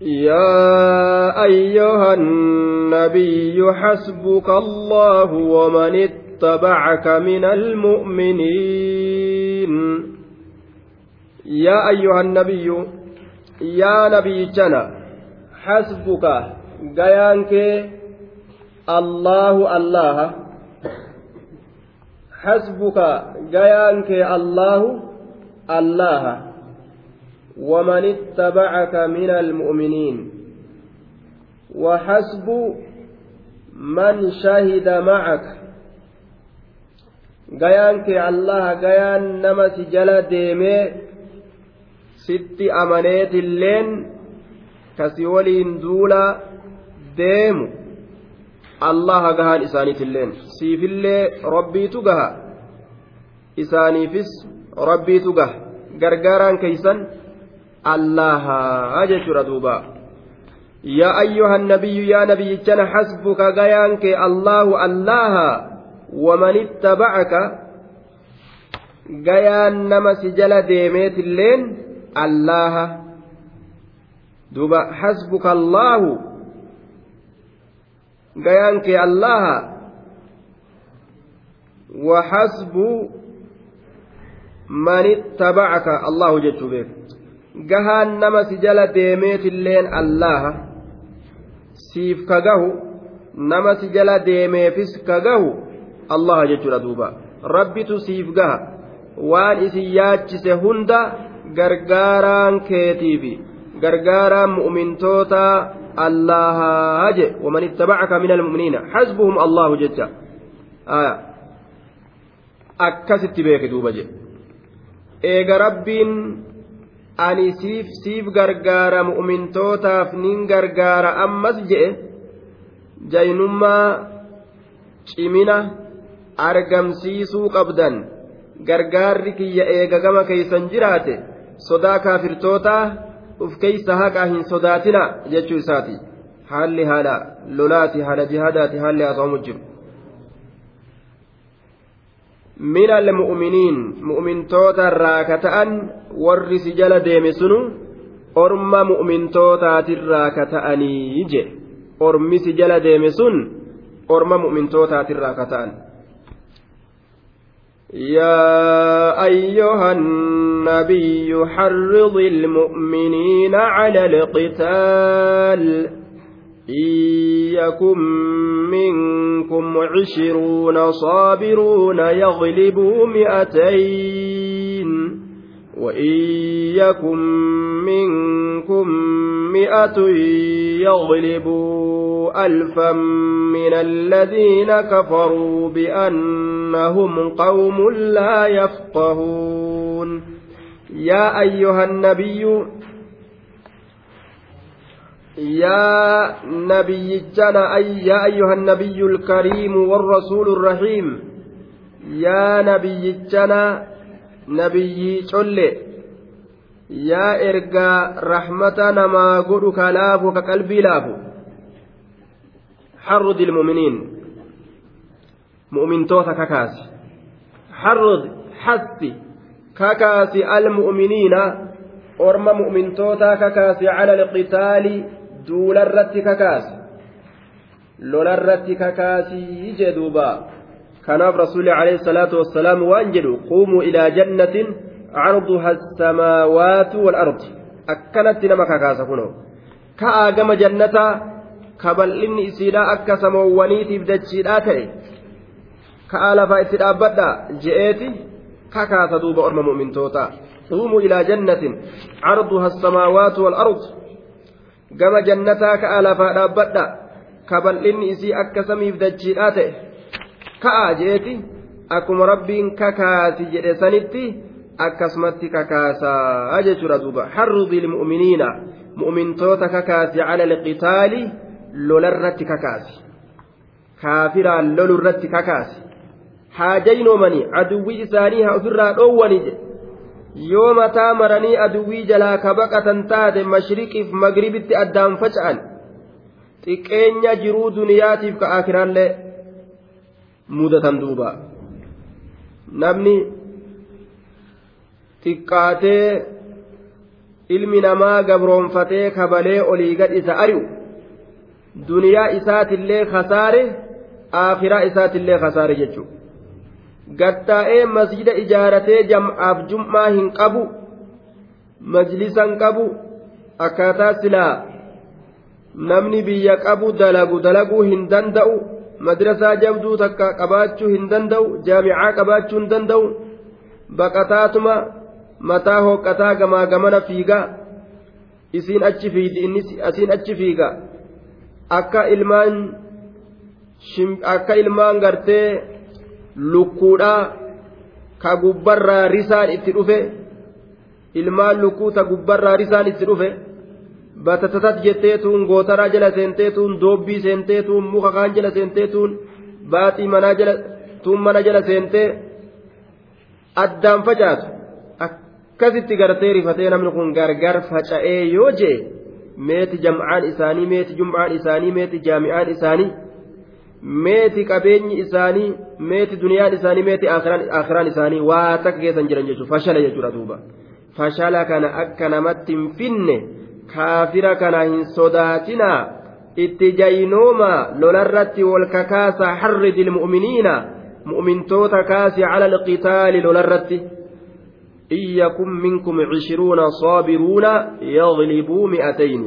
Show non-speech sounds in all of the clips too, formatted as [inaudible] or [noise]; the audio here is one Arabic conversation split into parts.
يا أيها النبي حسبك الله ومن اتبعك من المؤمنين. يا أيها النبي يا نبي جنا حسبك قيانك الله الله. حسبك قيانك الله الله. ومن اتبعك من المؤمنين وحسب من شهد معك gayaan kee allaha gayaan nama si jala deemee sitti amaneetilleen kasi waliin duula deemu allaha gahaan isaaniitilleen siifillee rabbiitu gaha isaaniifis rabbiitu gaha gargaaraan keeysan duuba yaa ayyuhan nabiyyu yaa nabiyyichana hasbuka gayaan kee allahu allaha waman ittaba'aka gayaan nama si jala deemeetilleen allaha duuba hasbuka allaahu gayaan kee allaha wa hasbu man ittaba'aka allahu jechuu beek gahaan nama si jala deemeetilleen allaha siif ka gahu nama si jala deemeefis ka gahu allaha jechuudha duuba. Rabbitu siif gaha waan isin yaachise hunda gargaaraan keetiifi gargaaraan mu'mintoota allaha je waman ittabacaka min almu'miniina xasbuhum allahu jecha. Akkasitti beeke duuba je eega rabbiin ani siif siif gargaara mu'mintootaaf nin gargaara ammas je'e jaynummaa cimina argamsiisuu qabdan. Gargaarri kiyya eegagama keeysan jiraate sodaa kaafirtootaa uf keeysa haqaa hin sodaatina jechuu isaati. Haalli haala lolaati haala jihaadaati haalli haasa'amu jiru min almu'miniin mu'mintoota irraa ka ta'an warri si jala deeme sunu orma mu'mintootaatirraa ka ta'anii je ormi si jala deeme sun orma mu'mintootaatirraa ka ta'an يا أيها النبي حرض المؤمنين على القتال إن منكم عشرون صابرون يغلبوا مئتين وإن يكن منكم مئة يغلبوا ألفا من الذين كفروا بأنهم قوم لا يفقهون. يا أيها النبي يا نبي جنا أي يا أيها النبي الكريم والرسول الرحيم يا نبي جنا نبي شله yaa ergaa rahmata namaa godhu ka laafu ka qalbii laafu harrud ilmuminiin mu'mintoota kakaasi harrud hasti kakaasi almu'miniina orma mu'mintoota kakaasi cala alqitaali duularratti kakaasi lolarratti kakaasii jee duuba. Kanaaf rasuuli alayhi salaatu wassalaam waan jedhu quumuu ilaa jannatin عرضها السماوات والأرض أكنت نما كاكاسا كنو كآغم جنة كبل إني إسيلا أكا سموانيتي بدجيلا تأي كآلفا إتدابدا جئتي كاكاسا دوب أرم مؤمن توتا قوموا إلى جنة عرضها السماوات والأرض gama jannataa ka'a lafaa dhaabbadha kabal'inni isii akka samiif dachiidhaa ta'e ka'a jeeti akkuma rabbiin kakaasi jedhe sanitti akkasumatti kakaasaa jechuudha duuba harrudi lmu'miniina mu'mintoota kakaasi cala alqitaali lolarratti kakaasi kaafiraan lolurratti kakaasi haajaynoomani aduwwii isaanii haa ofirraa dhoowwani yoo mataa maranii aduwwii jalaa ka baqatan taate mashriqiif magribitti addaan faca'an xiqqeenya jiruu duniyaatiif ka akiraallee mudatan duuba namni xiqqaatee ilmi namaa gabroonfatee kabalee olii gad isa ari'u duniyaa isaatillee kasaare aakiraa isaatillee kasaare jechuudha gattaa'ee masjida ijaaratee jam'aaf jum'aa hin qabu majlisan qabu akkaataa silaa namni biyya qabu dalagu dalaguu hin danda'u madrasaa jabduu takka qabaachuu hin danda'u jaamicaa qabaachuu hin danda'u baqataatuma mataa hooqqataa gamaa gamana fiigaa isiin achi fiidi innis asiin achi fiiga akka ilmaan akka ilmaan gartee lukkuudhaa ka gubbarraa risaan itti dhufe. Ilmaan lukkuu ta gubbarraa risaan itti dhufe. Batatatat jetteetuun gootaraa jala seenteetuun doobbii seenteetuun muka kaan jala seenteetuun baaxii manaa jala tuun mana jala seentee addaan facaatu. Akkasitti gartee rifatee namni kun gargar faca'ee yoo jee meeti jam'aan isaanii meeti jum'aan isaanii meeti jaami'aan isaanii meeti qabeenyi isaanii meeti duniyaan isaanii meeti akhiraan isaanii waa takka keessan jiran jechuudha fashala jechuudha duuba fashala kana akka namatti hin finne kaafira kana hin sodaatinaa itti jaynooma lolarratti wal kakaasa harridi ilmu'miniina mu'mintoota kaasi cala alqitaali lolarratti إن يكن منكم عشرون صابرون يغلبوا مئتين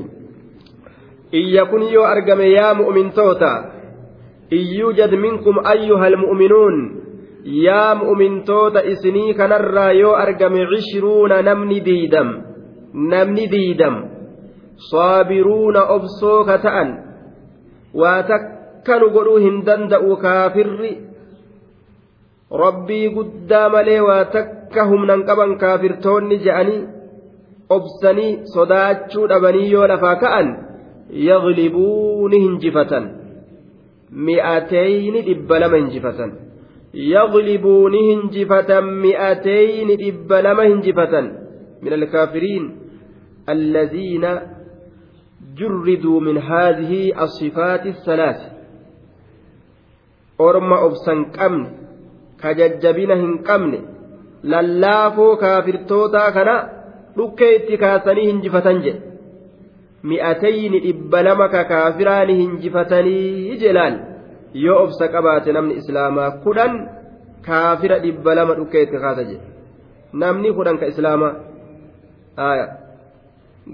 إن يكن يو أرقم يا مؤمن يوجد منكم أيها المؤمنون يا مؤمن توتا إسني كنرى يو أرقم عشرون نمني ديدم نمني ديدم. صابرون أبصوك تأن وتكنوا قلوهن دندأوا كافر. ربي قدام لي qaban kaafirtoonni je'anii obsanii sodaachuu dhabanii yoo lafaa ka'an yaglibuu ni hinjifatan dhibba lama hinjifatan yaglibuu ni hinjifatan mi'atayni dhibba lama hinjifatan min alkaafiriin الذين جردوا من هذه الصفات الثلاث أرم أبسن قمن كججبين هن قمن lallaafoo kaafirtootaa kana dhukkee itti kaasanii hinjifatan jedhe mi'atayni dhibba lama ka kaafiraani hinjifatanii jelaan. Yoo obsa qabaate namni islaamaa kudhan kaafira dhibba lama dhukkee itti kaasa jedhe namni kudhan ka islaamaa.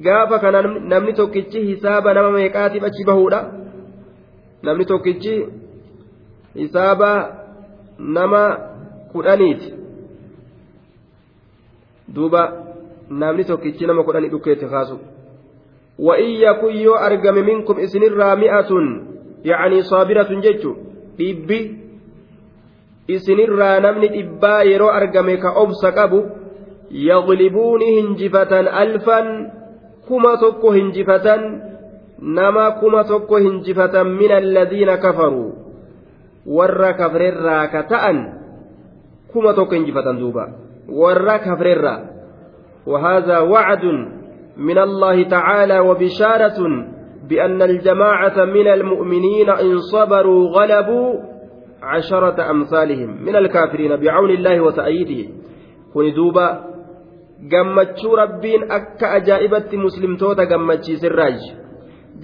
Gaafa kana namni tokkichi hisaaba nama meeqaatiif achi bahuudha? Namni tokkichi hisaaba nama kudhaniiti. Duuba namni tokkichi nama kudhanii dhukkeetti kaasu وإن يكن يو أرقم منكم إسن رامئة يعني صابرة جيتشو isinirraa namni dhibbaa yeroo argame ka obsa qabu yaglibuuni hinjifatan alfan kuma tokko hinjifatan nama kuma tokko hinjifatan min alladiina kafaruu warra kafrerraa ka ta'an kuma tokko hinjifatan duuba warra kafrerra وهذا وعد من الله تعالى وبشارة بأن الجماعة من المؤمنين إن صبروا غلبوا عشرة أمثالهم من الكافرين بعون الله وتأييده كن دوبا gammachuu rabbiin akka ajaa'ibatti muslimtoota gammachiise raaj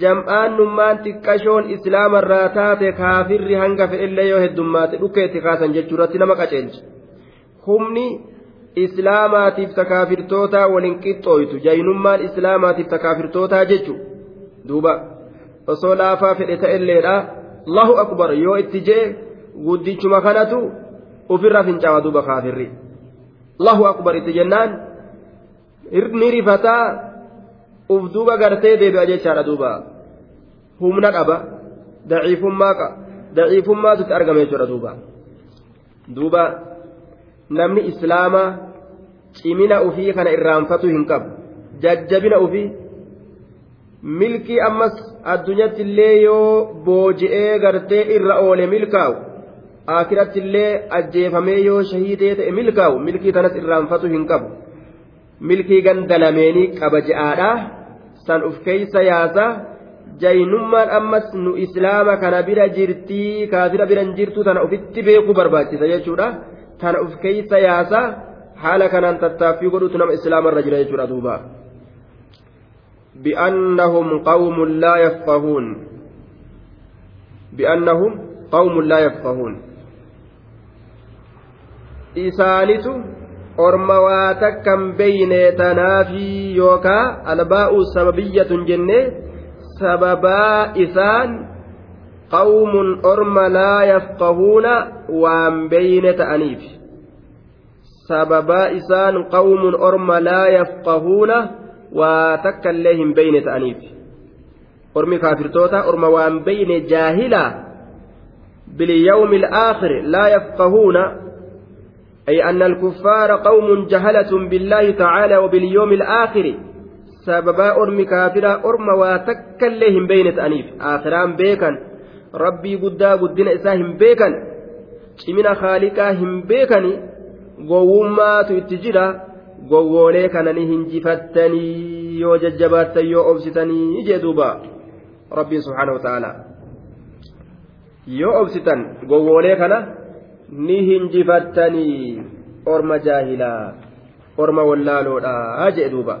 jam'aan nummaan xiqqashoon islaamarraa taate kaafirri hanga fedhellee yoo heddummaate dhukkeetti kaasan jechuurratti nama qaceelche humni islaamaatiif takaafirtootaa waliin qixxooytu. Jaynummaan islaamaatiif takaafirtootaa jechu duuba osoo laafaa fedhe ta'elleedha. Allahu akbar yoo itti jee guddichuma kanatu ufirra fincawa duuba kaafirri. Allahu akbar itti jennaan ni rifataa uf duuba gartee deebi'a jechaadha duuba. Humna qaba daciifummaa daciifummaatutti argame jechuudha duuba. Duuba namni islaamaa cimina ufii kana irraanfatu hin qabu. Jajjabina ufii milkii ammas addunyatti illee yoo booji'ee gartee irra oole milkaa'u akiratti illee ajjeefamee yoo shahiidee ta'e milkaa'u milkii tanas irraanfatu hin qabu. Milkii gandalameenii qaba je'aadha san uf keeysa yaasa. Jaynummaan ammas nu islaama kana bira jirtii kaafira biran jirtu tana ufitti beekuu barbaachisa jechuudha tan uf keeysa yaasa haala kanaan tattaaffii godhutu nama islaamarra jira jechuudha duuba. Bi'annahum qawmun laa yafqahuun. Bi'annahum qawmun laa yafqahuun. Isaanitu orma waa takkan beyne tanaafii yookaa albaa'u sababiyyatun jennee sababaa isaan orma laa yafqahuuna waan beeyne ta'aniif sababaa isaan qawmun orma laa yafqahuuna waa takka illee hin beeyne ta'aniif ormi kaafirtoota orma waan beeyne jaahilaa bilyawmi alaakhir laa yafqahuuna أي أن الكفار قوم جهلة بالله تعالى وباليوم الآخر سببا أرمي كافرا أرم واتكلهم بين تأنيف آخران بيكا rabbii guddaa guddina isaa hin beekan cimina haaliqaa hin beekani gowwummaatu itti jira gowwoolee kanani hinjifattanii yoo jajjabaattan yoo obsitanii jee duuba. Rabbiin subhaanahu ta'ala yoo obsitan gowwoolee kana ni hinjifattanii. Orma jaahilaa orma wallaaloodha jee duuba.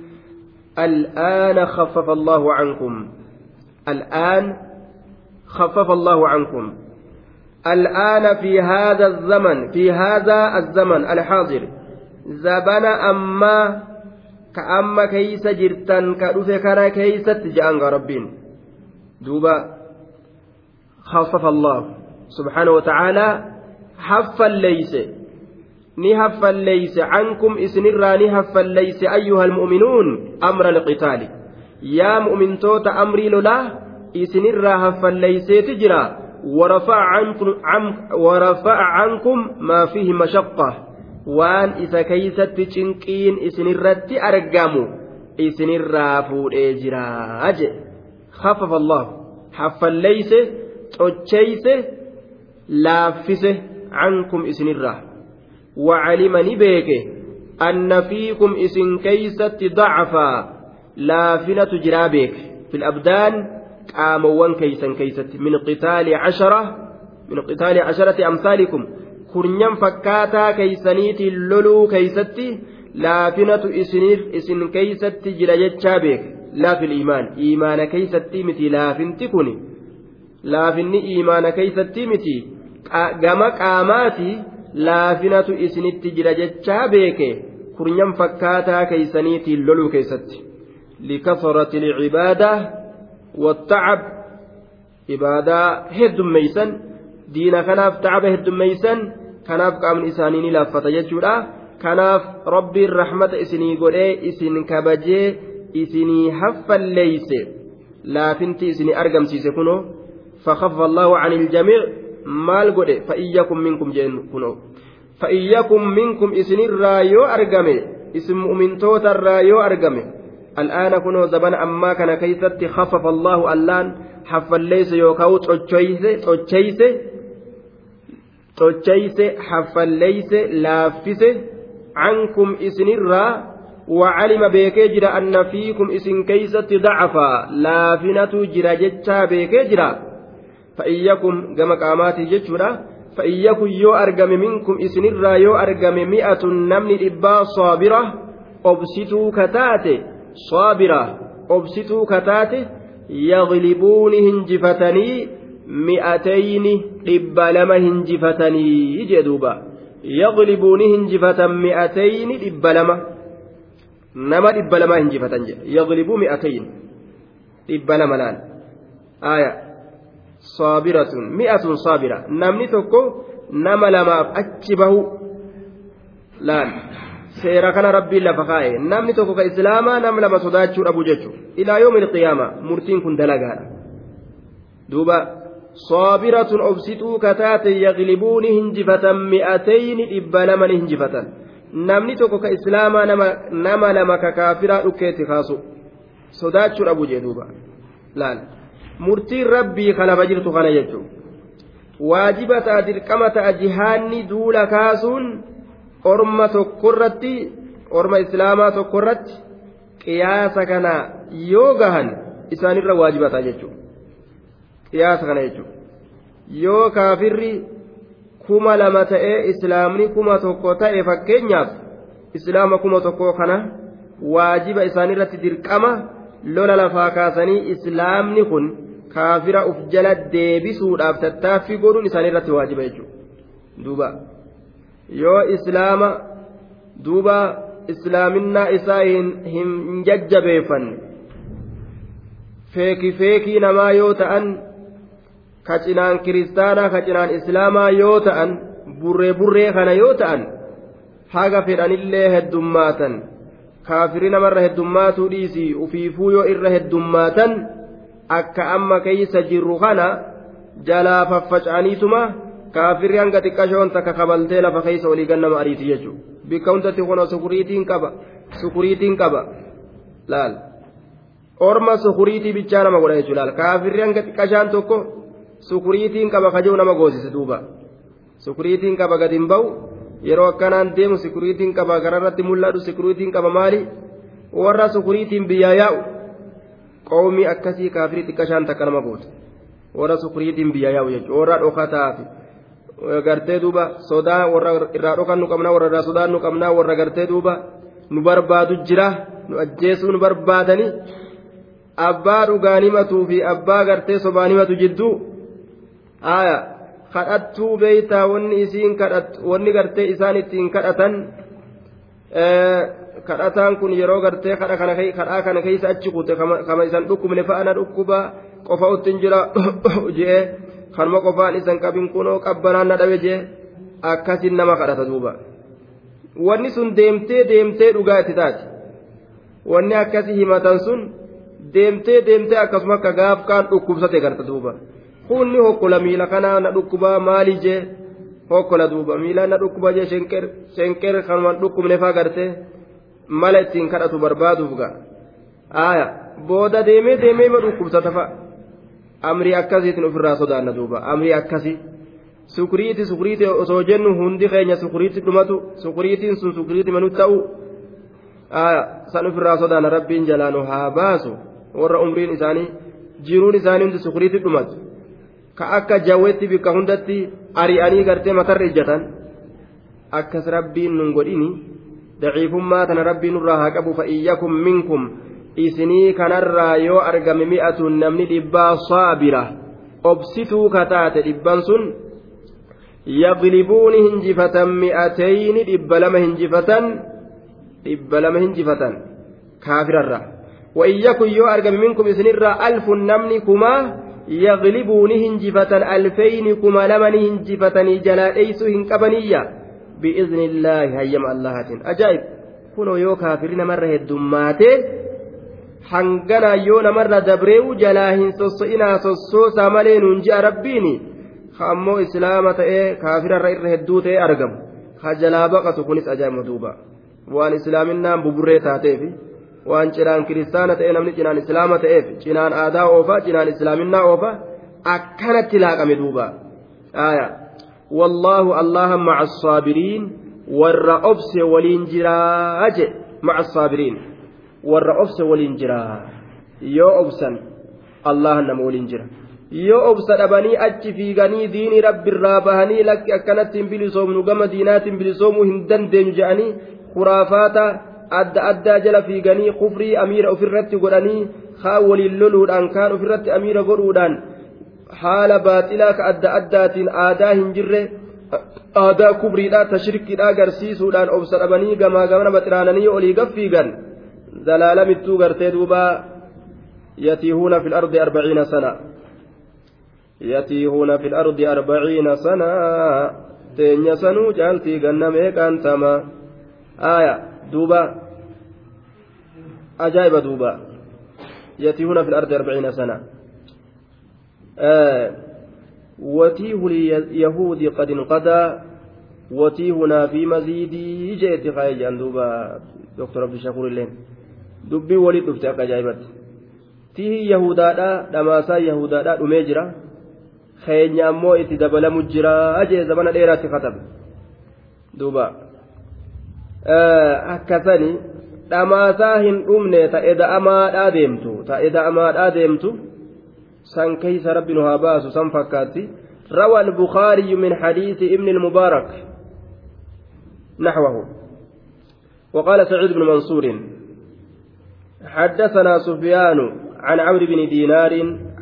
الآن خفف الله عنكم. الآن خفف الله عنكم. الآن في هذا الزمن في هذا الزمن الحاضر زبن أما keeysa jirtan ka dhufe kana keeysatti je'anga rabbiin duuba خفف الله سبحانه وتعالى حفا ليس. نهفا ليس عنكم إسنرا نهفا ليس أيها المؤمنون أمر القتال يا مؤمن توت أمري لولا إسنرا هفا ليس تجرى ورفع عنكم, ورفع عنكم ما فيه مشقة waan isa keeysatti cinqiin isinirratti argamu isinirraa fuudhee jiraa je خفف الله حفليس تشيس لافس عنكم إسن الراه وعلم نبيك أن فيكم إسن كيست ضعفا لافنة جرابك في الأبدان قاموا كيسا كيست من قتال عشرة من قتال عشرة أمثالكم kurnyan fakkaataa keeysaniitiin loluu keeysatti laafinatu isin keeysatti jira jechaa beek laafil iimaan iimaana keeysatti miti laafinti kun laafinni iimaana keeysatti miti gama qaamaati laafinatu isinitti jira jechaa beeke kurnyan fakkaataa keeysaniitiin loluu keeysatti likasrati lcibaada والتعب ibaadaa heddummeeysan diina kanaaf tacaba heddummeeysan kanaaf qaamni isaanii ni laaffata jechuudha kanaaf rabbiin rahmata isinii godhee isin kabajee isinii haffalleeyse laafinti isinii argamsiise kunoo فخف الله عن الجميع maal godhe fa'iyyakum minkum jeen kunoo fa'iyyakum minkum isinirraa yoo argame isin mu'mintoota yoo argame al'aana kunoo zabana ammaa kana keeysatti khaffafa allahu allaan haffalleeyse yookaan cochoyse socheyse haffalleyse laaffise cankum isinirraa وعلم beekee jira anna fiikum isin keeysatti dacafaa laafinatu jira jechaa beekee jira fa'iyyakum gama qaamaatii jechuudha. Fa'iyyakum yoo argame minkum isinirraa yoo argame mi'atun namni dhibbaa saabira obsituu kataate saabira obsituu kataate yaglibuuni hinjifatanii mi'atayni dhibba lama hinjifatanii jee duuba. Yaglibuuni hinjifatan mi'atayni dhibba lama. Nama dhibba lamaa hinjifatan jedhe yaglibuu mi'atayn dhibba lama laal saabiratun. Mi'atun saabira. Namni tokko nama lamaaf achi bahu laan. Seera kana rabbiin lafa kaa'e. Namni tokko ka islaamaa nam lama sodaachuu dhabu jechuudha. Ilaa yoom ilqiyaama murtiin kun dalagaadha. Duuba saabiratun obsituu kataate yaqlibuuni hinjifatan mi'atayni dhibba lama ni hinjifatan. Namni tokko ka islaamaa nama lama ka kaafiraa dhukkeetti kaasu sodaachuu dhabu jee duuba. Laala. Murtiin rabbii kanaba jirtu kana jechuun waajiba ta'a dirqama ta'a jihaanni duula kaasuun orma tokkorratti orma islaamaa tokkorratti qiyaasa kana yoo gahan isaanirra waajiba ta'a jechuudha qiyaasa kana jechuudha yoo kaafirri. kuma lama ta'ee islaamni kuma tokko ta'e fakkeenyaaf islaama kuma tokko kana waajiba isaanirratti dirqama lola lafaa kaasanii islaamni kun kaafira uf jala deebisuudhaaf tattaaffii godhuun isaanirratti waajiba jechuudha duuba yoo islaama duuba islaaminaa isaa hin jajjabeeffanne feeki feekii namaa yoo ta'an. ka cinaan kiristaanaa ka cinaan islaamaa yoo ta'an burree burree kana yoo ta'an haga fedhanillee heddummaatan kaafiri namarra heddummaatu dhiisii ufiifuu yoo irra heddummaatan akka amma keeysa jirru kana jalaa faffaca'aniituma kaafirri hanga xiqqashoon takka kabaltee lafa keeysa olii gannama ariiti jechuudha bikka hundatti kun sukuriitiin qaba sukuriitiin qaba laal orma sukuriitii bichaa nama godha jechuudha laal kaafirri hanga xiqqashaan tokko. sukuriitiin qaba kajuu nama goosise duuba sukuriitiin qaba gadi hin ba'u yeroo akkanaan deemu sukuriitiin qaba gararratti mul'atu sukuriitiin qaba maali warra sukuriitiin biyyaa yaa'u qawmii akkasii kaafirii xiqqashaan takka nama goote warra sukuriitiin biyyaa yaa'u jechuudha. Warra dhokataa fi gartee duuba sodaa warra irraa dhokannu qabnaa warra irraa sodaannu qabnaa warra gartee duuba nu barbaadu jira. Nu ajjeesuu nu barbaadanii abbaa dhugaanimatuu fi abbaa gartee sobaanimatu jidduu. aya kadhattuu beeytaa wanni isiin wanni gartee isaan ittiin kadhatan kadhataan kun yeroo gartee kadhaa kana keessa achi kute kama isan dhukkubne fa'ana dhukkuba qofa uttiin jira jee kanuma qofaan isan qabin kunoo qabbanaan na dhabe jee akkasin nama kadhata duuba wanni sun deemtee deemtee dhugaa itti taati wanni akkasi himatan sun deemtee deemtee akkasuma akka gaaf kaan dhukkubsate garta duuba. kunni hokkola miila kanaa na dhukkubaa maali jee hokkola duuba miila na dhukkuba jee shenker kanumaan dhukkubne faa gartee mala ittiin kadhatu barbaaduuf ga aaya booda deemee deemee ma dhukkubsata fa'a amrii akkasiitiin ofirraa sodaanna duuba amrii akkasii sukuriiti sukuriiti osoo jennu hundi keenya sukuriitti dhumatu sukuriitiin sun sukuriitti manu ta'u aaya san ofirraa sodaanna rabbiin jalaanu haa baasu warra umriin isaanii jiruun isaanii hundi sukuriitti dhumatu. Ka akka jawwetti bikka hundatti ari'anii gartee matarra ijjatan akkas rabbiin nun godhini daciifummaa tana rabbiin nurraa haa qabu fa'iyyakum minkum. Isinii kanarraa yoo argame mi'atuun namni dhibbaa saabira obsituu kataate dhibban sun yaglibuuni hinjifatan mi'atayni dhibba lama hinjifatan dhibba lama hinjifatan kaafirarraa wa'iyyakum yoo argame minkum isinirraa alfun namni kumaa يغلبوا نهنجفة ألفين كما لما نهنجفة جلا إيسو هنكبنية بإذن الله هيم الله أجائب كنوا يو كافرين مرة الدماتي حنقنا يونا مرة دبريو جلا هنسوسئنا سوسوسا ملين جاء ربيني خامو إسلامة إيه كافر الرئير هدوت إيه أرقم خجلا بقى تكونس أجائب مدوبة وان إسلامنا ببريتاتي في waan cinaan kiristaana ta'e namni cinaan islaama ta'eef cinaan aadaa oofa cinaan islaaminaa oofa akkanatti laaqame duuba wallaahu allaha maca assaabiriin warra obse waliin jiraa je maca assaabiriin warra obse waliin jiraa yoo obsan allaha nama waliin jira yoo obsa dhabanii achi fiiganii diinii rabbiirraa bahanii lakki akkanatti hin bilisoomnu gama diinaatiin bilisoomuu hin dandeenyu je'anii kuraafaata adda addaa jala fiiganii kufrii amiira ofirratti godhanii kaan waliin loluudhaan kaan ofirratti amiira godhuudhaan haala baaxilaa ka adda addaatiin aadaa hin jirre aadaa kubriidhaa tashirkiidhaa agarsiisuudhaan obsa dhabanii gamaa gamana baxiraananii olii gaffiigan dalaalamittuu gartee duuba yatiihuuna fi lardi arbaciina sana yatiihuuna fi lardi arbaciina sana teenya sanuu caaltii ganna meeqaan tama aayaa دوبا أجائب دوبا يتيهون في الأرض أربعين سنة آه وتيه اليهود قد انقضى maziidii jeetti kaayee jedhan duuba dooktor abdi shakuur illeen dubbii waliin dhufte akka ajaa'ibatti tihi yahudaadha dhamaasaa yahudaadha dhumee jira keenya ammoo itti dabalamu jira ajee zamana dheeraatti katabe duuba akkasani dhamaasaa hin dhumne ta'e da'amaadhaa deemtu ta'e da'amaadhaa deemtu san keeysa rabbi nu haa baasu san fakkaatti روى البخاري من حديث ابن المبارك نحوه وقال سعيد بن منصور حدثنا سفيان عن عمرو بن دينار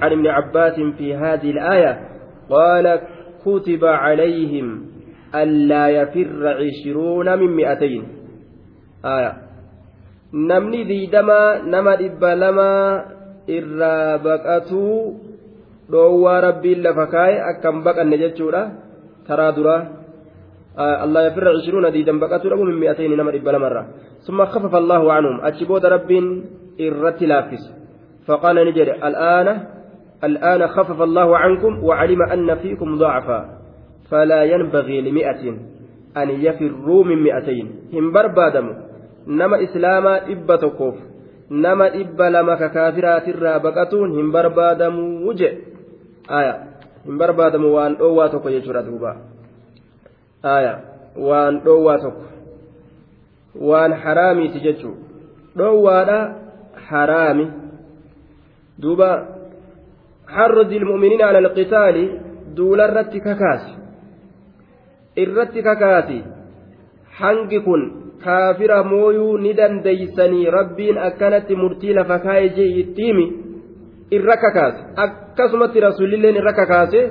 عن ابن عباس في هذه الآية قال كتب عليهم ألا يفر عشرون من مئتين. آية. namni diidama nama dhibba lama irraa baqatuu dhoowwaa rabbiin lafa kaa'e akkan baqanne jechuudha taraa duraa الله يفر عشرون ديدا بقاتوا من مئتين نمر بلمرة ثم خفف الله عنهم. أتشبود رب إرت لافس. فقال نجري الآن الآن خفف الله عنكم وعلم أن فيكم ضعفا. فلا ينبغي لمئة أن يفروا من مئتين هم nama islaamaa dhibba tokkoof nama dhibba lama ka kaafiraatirraa baqatuun hin barbaadamuu je aya hin barbaadamu waan dhoowwaa tokko jechuudha duuba aya waan dhoowwaa tokko waan haraamiiti jechuu dhoowwaadha haraami duuba حرض المؤمنين على القتال دول الرت ككاسي irratti kakaati hangi kun kaafira mooyuu ni dandeeysanii rabbiin akkanatti murtii lafa kaa'e jee ittiimi irra kakaase. Akkasumatti rasuulilleen irra kakaase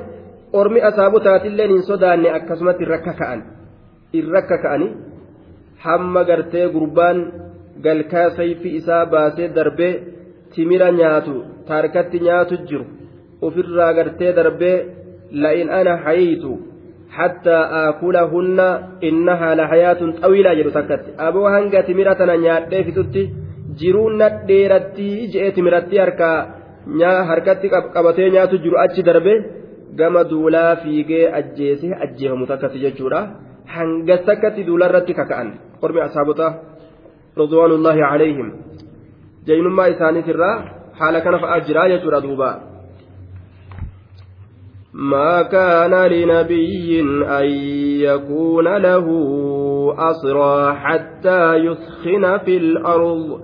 ormi asaabotaatilleen hin sodaanne akkasumatti irra kaka'an. Irra kaka'anii hamma gartee gurbaan galkaa sayfii isaa baasee darbee timira nyaatu taarkatti nyaatu jiru. Ofirraa gartee darbee la'in ana hayiitu. حتى آكلهن إنها لحياة طويلة جلو تكت أبو هنگا تمرتنا نيادة في تتي جيرون نديرتي جئت تمرتي هركا نيا هركتي قبتي نياتو جرو أجي دربي gama duulaa fiigee ajjeesee ajjeefamu takkatti jechuudha hanga takkatti duularratti kaka'an qormi asaabota ridwaanullaahi calayhim jaynummaa isaaniitirraa haala kana fa'aa jiraa jechuudha duuba ما كان لنبي أن يكون له أسرى حتى يثخن في الأرض.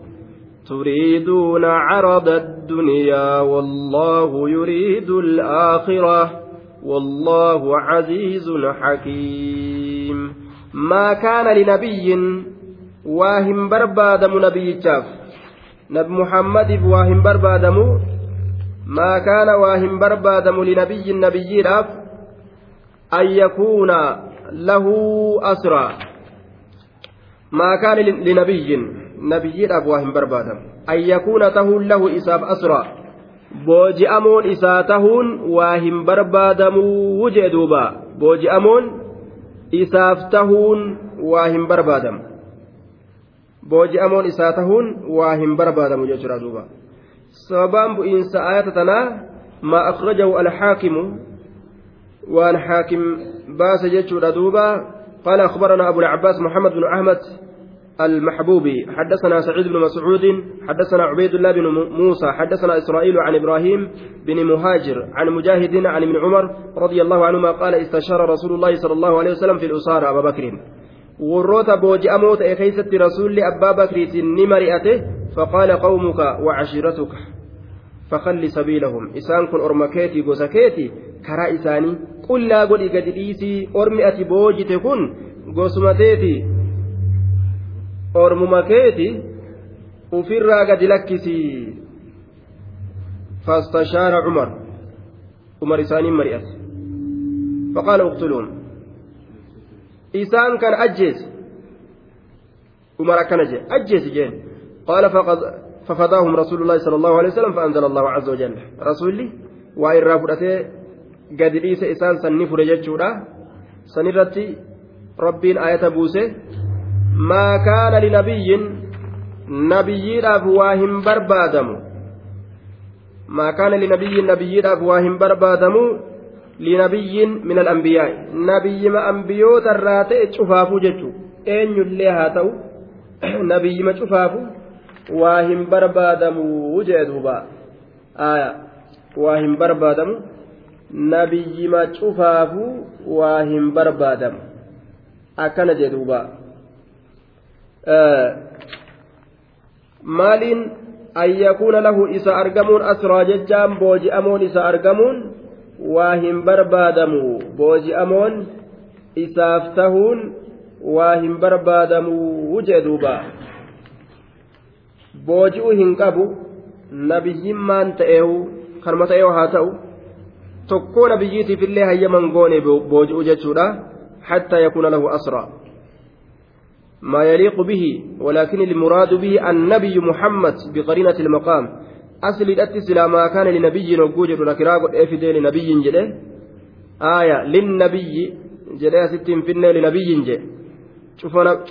تريدون عرض الدنيا والله يريد الآخرة. والله عزيز حكيم. ما كان لنبي واهم بربادم نبي جاف. نبي محمد واهم بربادم maa kaana waa hin barbaadamu linabiyyin nabiyyiidhaaf an yakuuna lahu asraa maa kaana linabiyyin nabiyyiidhaaf waa hin barbaadamu an yakuuna tahuun lahu isaaf asraa booji'amuun isaa tahuun waa hin barbaadamuu jee duuba booji'amuun isaaf tahuun waa hin barbaadamu booji'amuun isaa tahuun waa hin barbaadamu jechuudha duuba sababaan bu'iinsa ayata tanaa maa akhrajahu alxaakimu waan xaakim baase jechuudha duuba. قال أخبرنا أبو العباس محمد بن أحمد المحبوبي حدثنا سعيد بن مسعود حدثنا عبيد الله بن موسى حدثنا إسرائيل عن إبراهيم بن مهاجر عن مجاهد عن ابن عمر رضي الله عنهما قال استشار رسول الله صلى الله عليه وسلم في الأسارة أبا بكر warroota booji'amoo ta'e keeysatti rasuulli abbaa ni mari'ate. Faqaala qawmuka wacashiratuka fakalli sabiilahum isaan kun orma keetii gosa keeti karaa isaanii qullaa godhi gadi dhiisii ormi ati boojite kun gosuma teeti ormuma keeti ufirraa gadi lakkisii fastashaara cumar umar isaaniin mari'ate faqaala uqtuluun isaan kan ajjeesi umar akkana jee ajjeesi jeen qaala ففداهم رسول الله صلى الله عليه وسلم فأنزل الله عز وجل رسولي وإن رافضته قد ليس إسان سنفر ججودا سنرتي ربين آية بوسه ما كان لنبي نبي أفواهم بربادم ما كان لنبي نبي أفواهم بربادم linabiyyin min alambiyaa nabiyyima ambiyoota irraa ta'e cufaafuu jechuun eenyullee haa ta'u nabiyyima cufaafu waa hin barbaadamu jee duuba. Waa hin barbaadamu. Nabiyyima cufaafu waa hin barbaadamu. Akkana jee duuba. Maaliin an yakuuna lahu isa argamuun asraa jechaan booji'amoon isa argamuun? Waa hin barbaadamu booji'amoon isaaf tahuun? Waa hin barbaadamu jee booji'uu hin qabu nabiyyimmaan ta'eehu kanuma ta'eehu haa ta'u tokkoo nabiyyiitiif illee hayyaman goone booji'uu jechuudha حتى يكون له أسرى ما يليق به ولكن المراد به النبي محمد بقرينة المقام أصل الأتسلا ما كان لنبي نقوجر لكراغ إفدي لنبي جده آية للنبي جده ستين فينا لنبي جده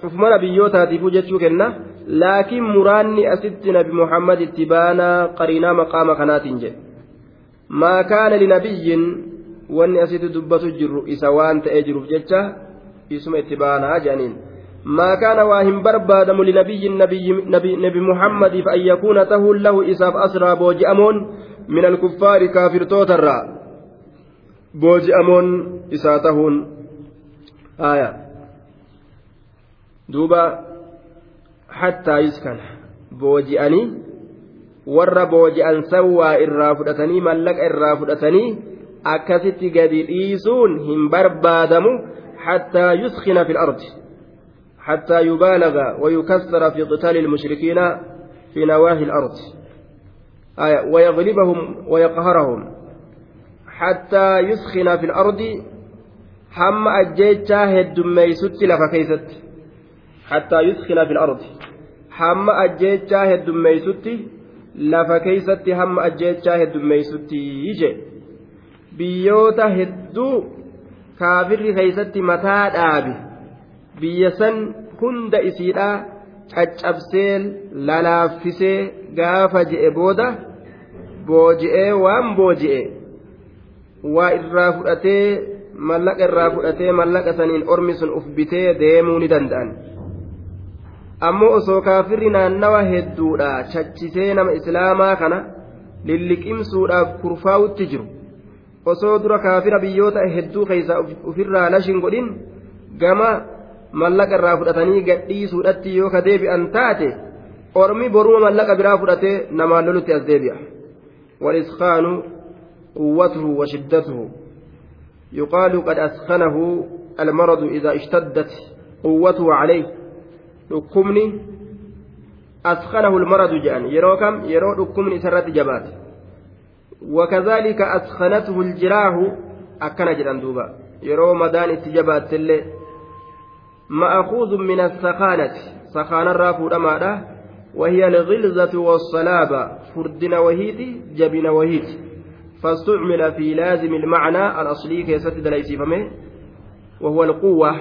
cufuma nabiyyootaatiifuu jechuu kenna laakiin muraanni asitti nabi muhammad itti baanaa qariinaa maqaama kanaatiin jedhe. Maa kaana linabiyyin wanni asitti dubbatu jiru isa waan ta'ee jiruuf jecha isuma itti baanaa jedhaniin. Maa kaana waa hin barbaadamu linabiyyin nabi muhammadiif an yakuuna tahuun lahu isaaf asraa booji'amoon min alkuffaari kaafirtootarraa. Booji'amoon isaa tahuun. Aayaa duuba hattaa yuskana booji'anii warra booji'an san waa irraa fudhatanii mallaqa irraa fudhatanii akkasitti gadi dhiisuun hin barbaadamu hattaa yuskina fi ardi يبالغ ويكثر في قتال المشركين في نواهي الأرض آية ويغلبهم ويقهرهم حتى يسخن في الأرض هم أجيتشا هدميست لفكيست حتى يسخن في الأرض هم أجيتشا هدميستي lafa keeysatti hamma ajjeechaa heddummeeysutti ije biyyoota hedduu kaafirri keeysatti mataa dhaabe biyya san hunda isiidhaa caccabsee lalaaffisee gaafa je'e booda booji'ee waan booji'e waa irraa fudhatee mallaqa irraa fudhatee mallaqa saniin ormi sun uf bitee deemuu ni danda'an Ammoo osoo kaafirri naannawa hedduudha chachisee nama islaamaa kana lilliqimsuudhaaf kurfaa'utti jiru osoo dura kaafira biyyoota hedduu keeysa ofirraa lashin godhin gama mallaqa irraa fudhatanii gadhiisuudhatti yoo ka deebi'an taate ormi boruma mallaqa biraa fudhatee namaan lolutti as deebi'a والإسخان قوته وشدته يقال قد أسخنه المرض إذا اشتدت قوته عليه dhukkubni askanahu lmaradu jedhan yeroo kam yeroo dhukkubni isarratti jabaate wakazaalika askanatuhu ljiraahu akkana jedhan duuba yeroo madaan itti jabaattellee ma'akuudun min assakaanati sakaanarraa fuudhamaadha وهي الغلظة والصلابة فردنا وهيتي جبنا وهيتي فاستعمل في لازم المعنى الأصلي كيست دليسي فمه وهو القوة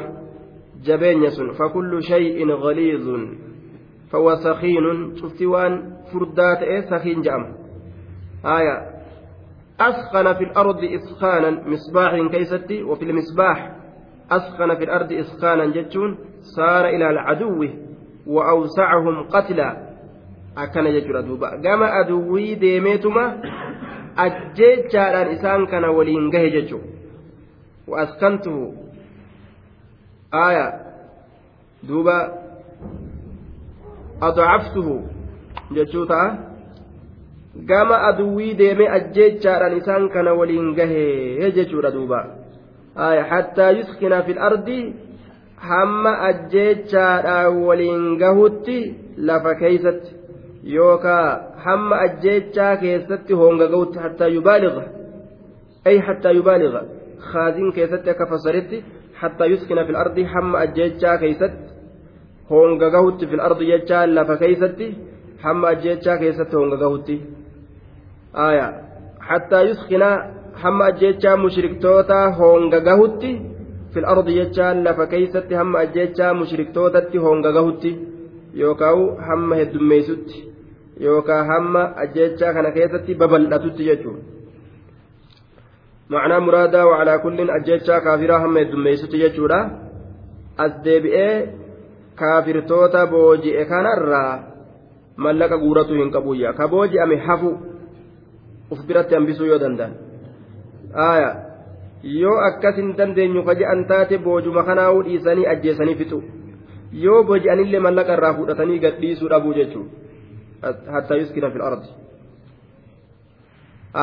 جبين يسن فكل شيء غليظ فهو سخين. شفتي وان فردات إيه؟ سخين جأم. آية. أسخن في الأرض إسخانا مصباح كيستي وفي المصباح أسخن في الأرض إسخانا جتون صار إلى العدو وأوسعهم قتلا. akkana jechuudha duuba gama aduwwii deemeetuma ajjeechaadhaan isaan kana waliin gahe jechuudha waaskantuhu adcaftuhu jechuu ta'a gama aduwwii deemee ajjeechaadhaan isaan kana waliin gahee jechuudha duuba aya hattaa yuskina fi lardi hamma ajjeechaadhaan waliin gahutti lafa keeysatti yookaa hamma ajjeechaa keessatti honga gahutti hattaa yubaaliga ay hattaa yubaaliga khaazin keessatti akka fasaritti حتى يسكن في الأرض حم أجيتشا كيست هونغا غوتي في الأرض جيتشا لفا كيستي حم أجيتشا كيست هونغا غوتي آية حتى يسكن حم أجيتشا مشركتوتا هونغا غوتي في الأرض جيتشا لفا كيست حم أجيتشا مشركتوتا هونغا غوتي يوكاو حم هدميستي يوكا حم أجيتشا كان كيستي ببلتتي جيتشو معنى مرادا وعلى كل أجيتشا كافرا هم الدميسة جيتشورا as deebi'ee kaafirtoota booji'e kanarraa mallaqa guuratu hin qabuyya ka booji'ame hafu uf biratti hambisuu yoo danda'an aaya yoo akkas hin dandeenyu ka je'an taate boojuma kanaa'uu dhiisanii ajjeesanii fixu yoo booji'anillee mallaqa irraa fudhatanii gadhiisuu dhabuu jechuun hatta yuskina fil ardi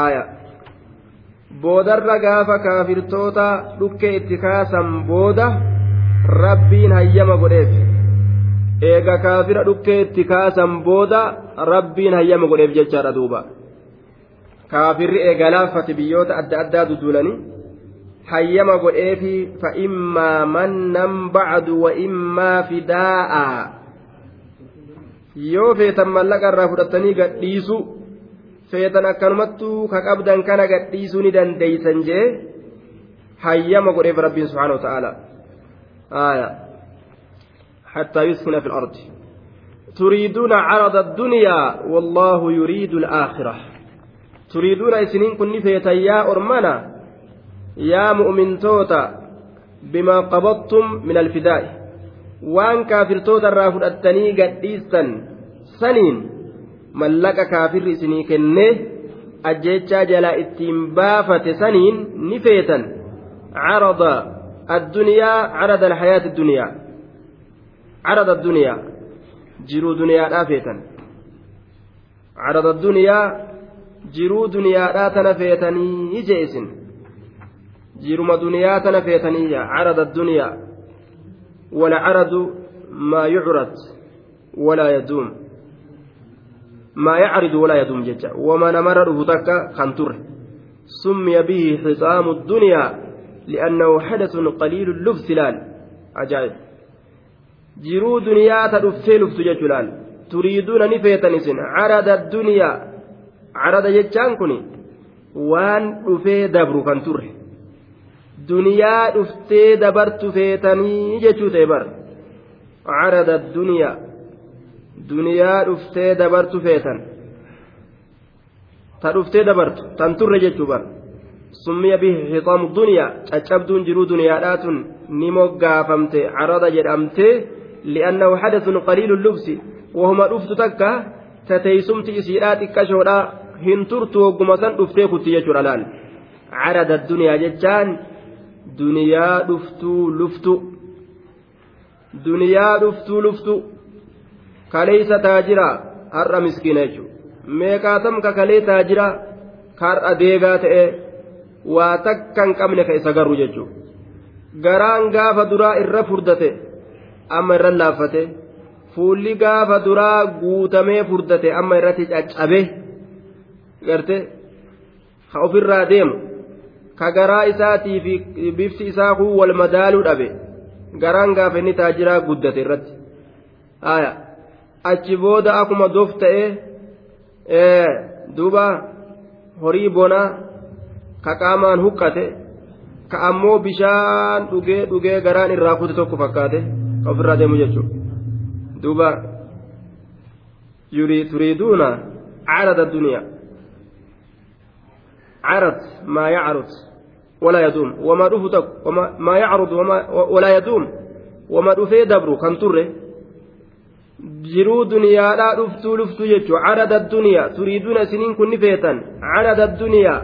aaya boodarra gaafa kaafirtoota dhukkee itti kaasan booda rabbiin hayyama godheef. Eega kaafira dhukkee itti kaasan booda rabbiin hayyama godheef jechaadha duuba. Kaafirri eega laaffate biyyoota adda addaa duduulanii hayyama godheefi fa'immaa mannan bacdu wa immaa fidaa'a. Yoo feetan mallaqa irraa fudhatanii gadhiisu feetan akkanumattuu ka qabdan kana gadhiisuu ni dandeeysan jee hayyama godheef rabbiin subhaanahu wa ta'aala آية حتى يسكن في الأرض تريدون عرض الدنيا والله يريد الآخرة تريدون إسنين كن فيتيا أرمنا يا مؤمن توتا بما قبضتم من الفداء waan kaafirtoota irraa fudhattanii gadhiistan saniin mallaqa kaafirri isinii kenne ajjechaa jalaa ittiin baafate saniin ni feetan. Carada addunyaa carada alhayaati addunyaa carada addunyaa jiruu duniyaadhaa feetan. Carada addunyaa jiruu duniyaadhaa tana feetanii jee isin jiruma duniyaa tana feetanii feetaniyya carada addunyaa walcaradu maa yucrad walaa yaduum. maa yacridu walaa yaduum jecha. Wama namarra dhufu takka kan turre. Summiya bihi xisaamu dunyaa li'annahu xadasun qaliilu lubsi laal. Ajaa'ib. Jiruu duniyaa ta dhuftee luftu jechuu laal. Turiiduuna ni feetan isin. Carada duniyaa carada jechaan kun waan dhufee dabru kan turre. Duniyaa dhuftee dabartu feetanii jechuu ta'e bar. Carada duniyaa duniyaa dhuftee dabartu feetan. Ta dhuftee dabartu tan turre jechuu bar summiya bihi hixaamu duniyaa caccabduun jiruu duniyaadhaatun ni moggaafamte carada jedhamtee li'annahu hadathun qaliilu lubsi. Wahuma dhuftu takka tateeysumti isiidhaa xiqqashoodha hin turtu hogguma san dhuftee kutti jechuudha laal carada duniyaa jechaan duniyaa dhuftuu luftu. Duniyaa dhuftuu luftu kaleeysa taajira har'a miskiina jechuudha. Meeqaatam ka kalee taajira har'a deegaa ta'e waa takka hin qabne ka isa garuu jechuudha. Garaan gaafa duraa irra furdate amma irra laaffate. Fuulli gaafa duraa guutamee furdate amma irratti caccabe garte ka ofirraa deemu. Ka garaa isaatii fi bifti isaa kun wal madaaluu dhabe garaan gaafa inni taajiraa guddate irratti achi booda akkuma dof ta'e duuba horii bonaa ka qaamaan huqqate ka ammoo bishaan dhugee dhugee garaan irraa kute tokko fakkaate ka ofirraa deemu jechuudha duuba turiiduuna carada duniyaa carad maa yacarud walaa yaduum wamaa dhufu tokko maa yacarud walaa yaduum wama dhufee dabru kan turre jiruu duniyaadhaa dhuftuu luftuu jechuudha carada duniyaa turiiduuna isiniin kun ni feetan carada duniyaa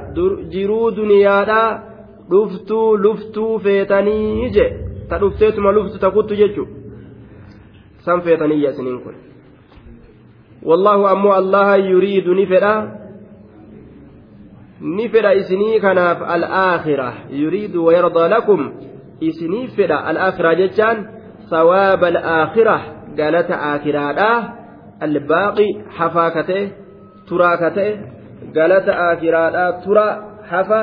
jiruu duniyaadhaa dhuftuu luftuu feetanii je ta dhufteetuma luftu takuttu jechuudha san feetaniyya isiniin kun wallahu ammoo allaha yuriidu ni fedha ni fedha isinii kanaaf al'aakhira yuriidu wayardaa lakum isinii fedha al'aakhira jechaan sawaaba al'aakhira galata aakiraadha albaaqi hafaa ka ta'e turaa ka ta'e galata aakiraadha tura hafa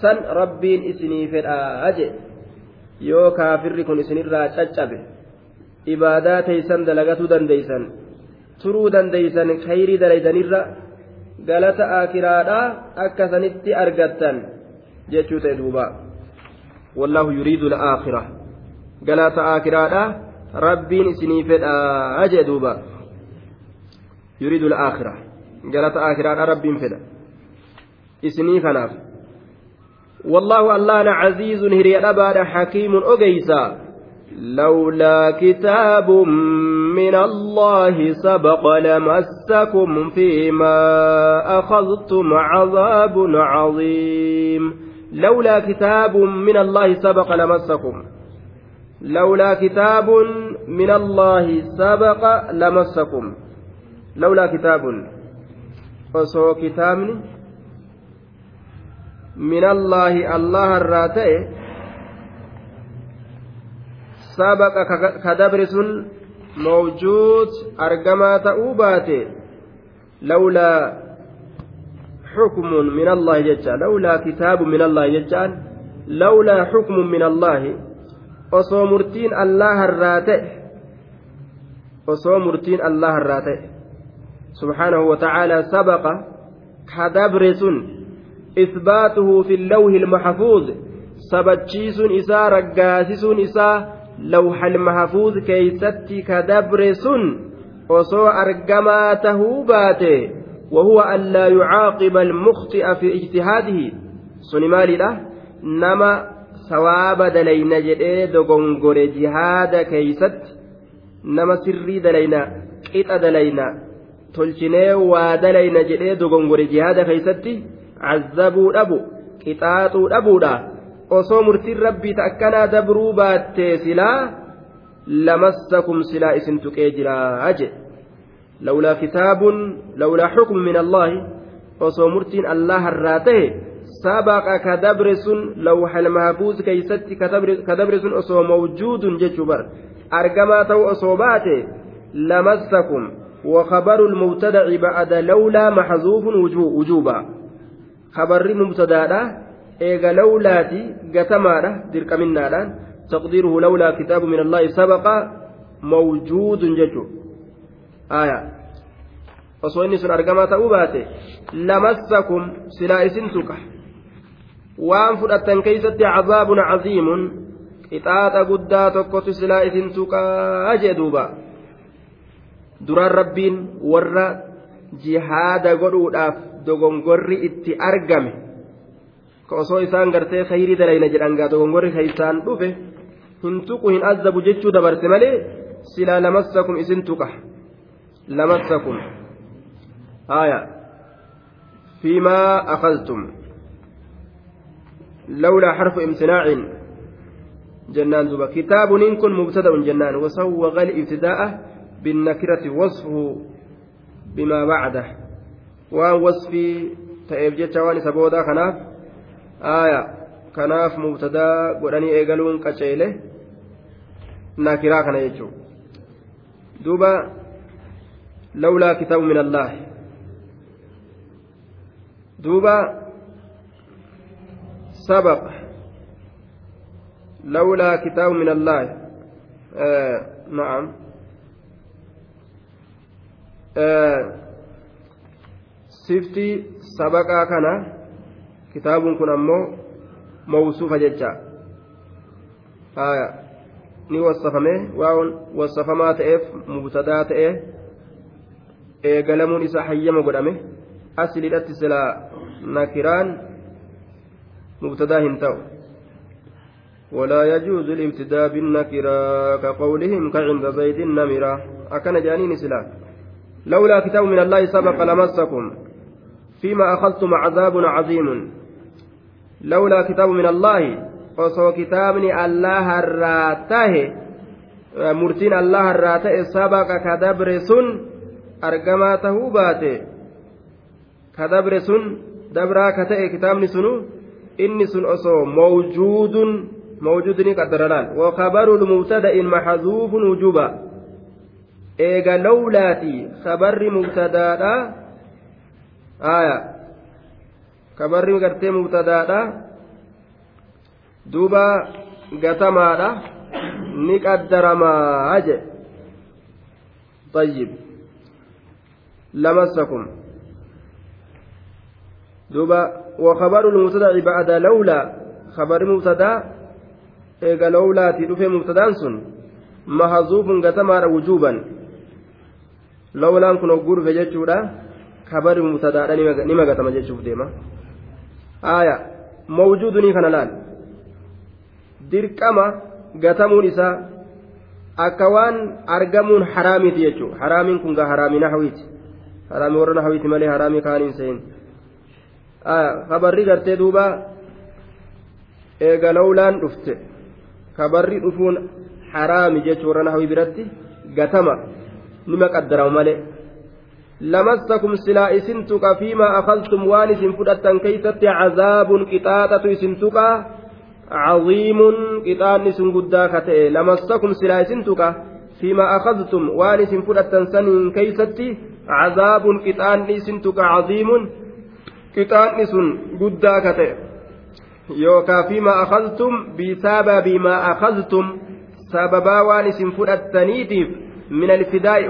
san rabbiin isinii fedhaa je yoo kaafirri kun isinirraa caccabe ibaadaa teeysan dalagatuu dandeeysan turuu dandeeysan khayrii dalaydanirra galata aakiraadha akka sanitti argattan jechuu ta'e duuba. Wallaahu yuriidu alaakhira galata aakiraadha rabbiin isinii fedhaa jee duuba. Yuriidu alaakhira. Galata aakiraadha rabbiin fedha. Isinii kanaaf. والله الله عزيز هري أباد حكيم أجيسا لولا كتاب من الله سبق لمسكم فيما أخذتم عذاب عظيم لولا كتاب من الله سبق لمسكم لولا كتاب من الله سبق لمسكم لولا كتاب allaahi allaha irraa ta'e sabaqa ka dabre sun mawjuud argamaa ta'uu baate lawlaa xukmun min allaahi jecha lawlaa kitaabu min allaahi jechaan lawlaa xukmun min allaahi osoo murtiin allaha irraa ta'e osoo murtiin allaha irraa ta'e subhaanahu wa ta'aalaa sabaqa ka dabre sun إثباته في اللوح المحفوظ sabachiisuun isaa raggaasisuun isaa lawxal mahafuuz keeysatti ka dabre sun osoo argamaa tahuu baate وهو أن لا يعاقب المخطئ في اجتهاده سن مالي نما ثواب دلينا جدي دغنغور جهاد كيست نما سري دلينا قطع دلينا تلشني ودلينا جدي دغنغور جهاد كيستي عذبوا أبو قطاطوا أبودا osoo murtiin rabbii akkanaa dabruu baattee silaa lamassakum silaa isin tuqee jiraa jedhe lawlaa kitaabun lawlaa xukmu min allaahi osoo murtiin allaha irraa tahe mahfuuz keeysatti ka dabre sun osoo mawjuudun jechuu bar argamaa ta'u osoo baate lamassakum وخبر المبتدع بعد لولا محذوف وجوبا خبر مبتدا eega lawlaati gatamaadha dirqaminnaadhaan taqdiiruhu lawlaa kitaabu min allaahi sabaqa mawjuudun jechu aya osoo inni sun argamaa ta'uu baate lamassakum silaa isin waan fudhattan keeysatti cazaabun caziimun qixaaxa guddaa tokkotu silaa isin tuqaa jee duuba. Duraan rabbiin warra jihaada godhuudhaaf dogongorri itti argame. Osoo isaan gartee khayrii dalayna jedhan gaa dogongorri keeysaan dhufe hin tuqu hin azabu jechuu dabarse malee silaa lamassakum isin tuqa. Lamassakum aya. Fiimaa akhadtum jennaan duba kitaabun in kun mubtada'un jennaan wasawwaqa libtidaa'a binnakirati wasfuhu bimaa bacdah waan wasfii ta'eef jecha waan isa boodaa kanaaf aya kanaaf mubtadaa godhanii eegaluun qaceele nakiraa kana jechuu duuba lawlaa kitaabu min allaahi duuba سبق لولا كتاب من الله. آه نعم. آه سفتي سبقا كان كتاب كن أمو موصوف جدا آية ni wasafame waawon wasafamaa ta'eef mubtadaa ta'e eegalamuun isaa hayyama godhame aslidhatti silaa nakiraan hin ta'u ولا يجوز الابتداء بالنكرة كقولهم كعند زيد النمرة أكن جانين سلا لولا كتاب من الله سبق لمسكم فيما أخذتم عذاب عظيم لولا كتاب من الله osoo kitaabni allaha irraa tahe murtiin allaha irraa ta'e sabaqa ka dabre sun argamaa tahuu baate ka inni sun osoo mawjuudun mawjuudni qaddaralaal wakabaru lmubtada'in maxazuufun wujuba eega lawlaati kabarri mubtadaadha aya kabarri gartee mubtadaadha duuba gatamaadha ni qaddaramaa je طيب لمسكم دوبا وخبر المبتدا بعد لولا خبر مبتدا ايغا لولا تدفي مبتدا سن محذوف غتما وجوبا لولا كن غور فجچودا خبر مبتدا نما غتما جچوف ديما آية mawjuudunii kana laal dirqama gatamuun isaa akka waan argamuun haraamiiti jechuudha haraamiin kun gaa haraamii nahawiiti haraamii warra nahawiiti malee haraamii kaaniin seen habarri gartee duuba. Eegalawlaan dhufte. Kabarri dhufuun haraami jechuun hawii biratti gatama. Nima qaddarama malee. lamassakum silaa isin tuqa fiimaa akaltum waan isin fudhattan keeysatti cazaabun qixaaxatu isin tuqa. Caziimun qixaanni sun guddaa ka ta'e. Lamassakum silaa isin tuqa fiimaa akaltum waan isin fudhattan saniin keeysatti cazaabun qixaanni isin tuqa caziimun qixaanni sun guddaa ka ta'e. Yookaan fi maa akhaztum bisababi maa akhaztum sababaa waan isin fudhattaniitiif min alfidaa'i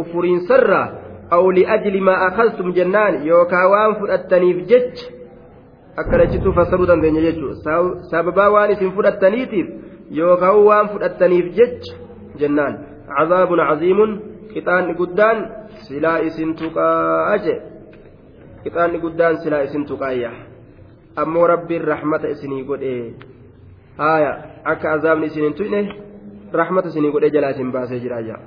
ufuriinsarraa aw liajli maa akhaztum jennaan yookaa waan fudhattaniif jech akka fasaruu dandeenya jechuudha sababaa waan isin fudhattaniitiif yookaa waan fudhattaniif jech jennaan. Cazaabun caziimun qixaanni guddaan silaa isin tuqaa jee. Qixaanni guddaan silaa isin tuqaayya ammoo rabbiin rahmata isinii godhe haaya akka azaabni isin hin tuyne rahmata isinii godhe jalaa isin baasee jira jaa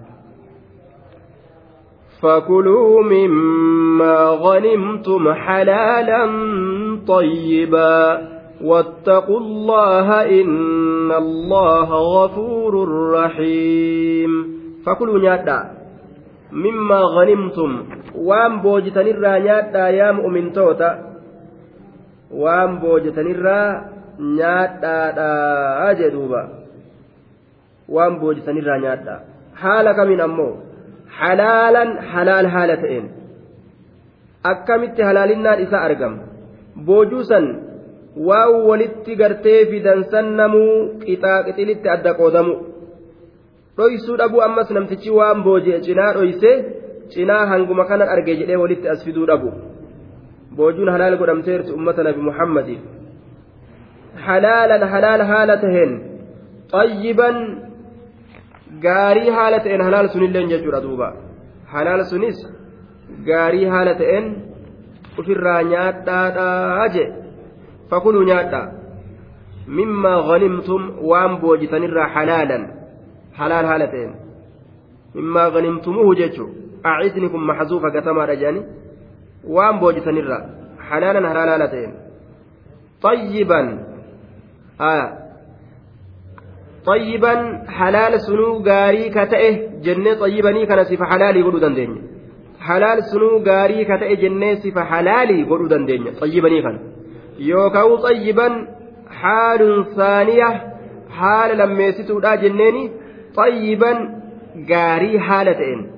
فكلوا مما غنمتم حلالا طيبا واتقوا الله إن الله غفور رحيم فكلوا نيادا مما غنمتم وان بوجتن الرا نيادا يا مؤمن توتا وان بوجتن الرا نيادا جدوبا وان بوجتن الرا نيادا حالك من halaal haala ta'een akkamitti halaalinnaan isaa argama boojuu san waan walitti gartee fidansan namuu qixaa qixilitti adda qoodamu dhoysuu dhabuu ammas namtichi waan booji'e cinaa dhoysee cinaa hanguma kanan arge jedhee walitti as fiduu dhabu. Boojuun halaal godhamteerti ummata nabi muhammadi halaalan halaal haala taheen xayyiban gaarii haala ta'een halaal sunillee jechuudha duuba. Halaal sunis gaarii haala ta'een ofirraa nyaadhaadhaa je fakuluu nyaadhaa. Mimmaa ghanimtum waan boojitanirraa halaalan halaal haala ta'een mimmaa ghanimtumuhu jechuun acidni kun maxzuufa gatamaadha jedhani waan boojitanirraa halaalan halaal haala ta'een طيبا آه طيبا حلال سنو غاري كتئه جنة طيبني كان سيف حلالي قولوا دندين حلال سنو غاري كتئه جنة سيف حلالي قولوا دندين طيبني كان يوكاو طيبا حال ثانية حال لما يسيتوا لا جنيني طيبا غاري حالتين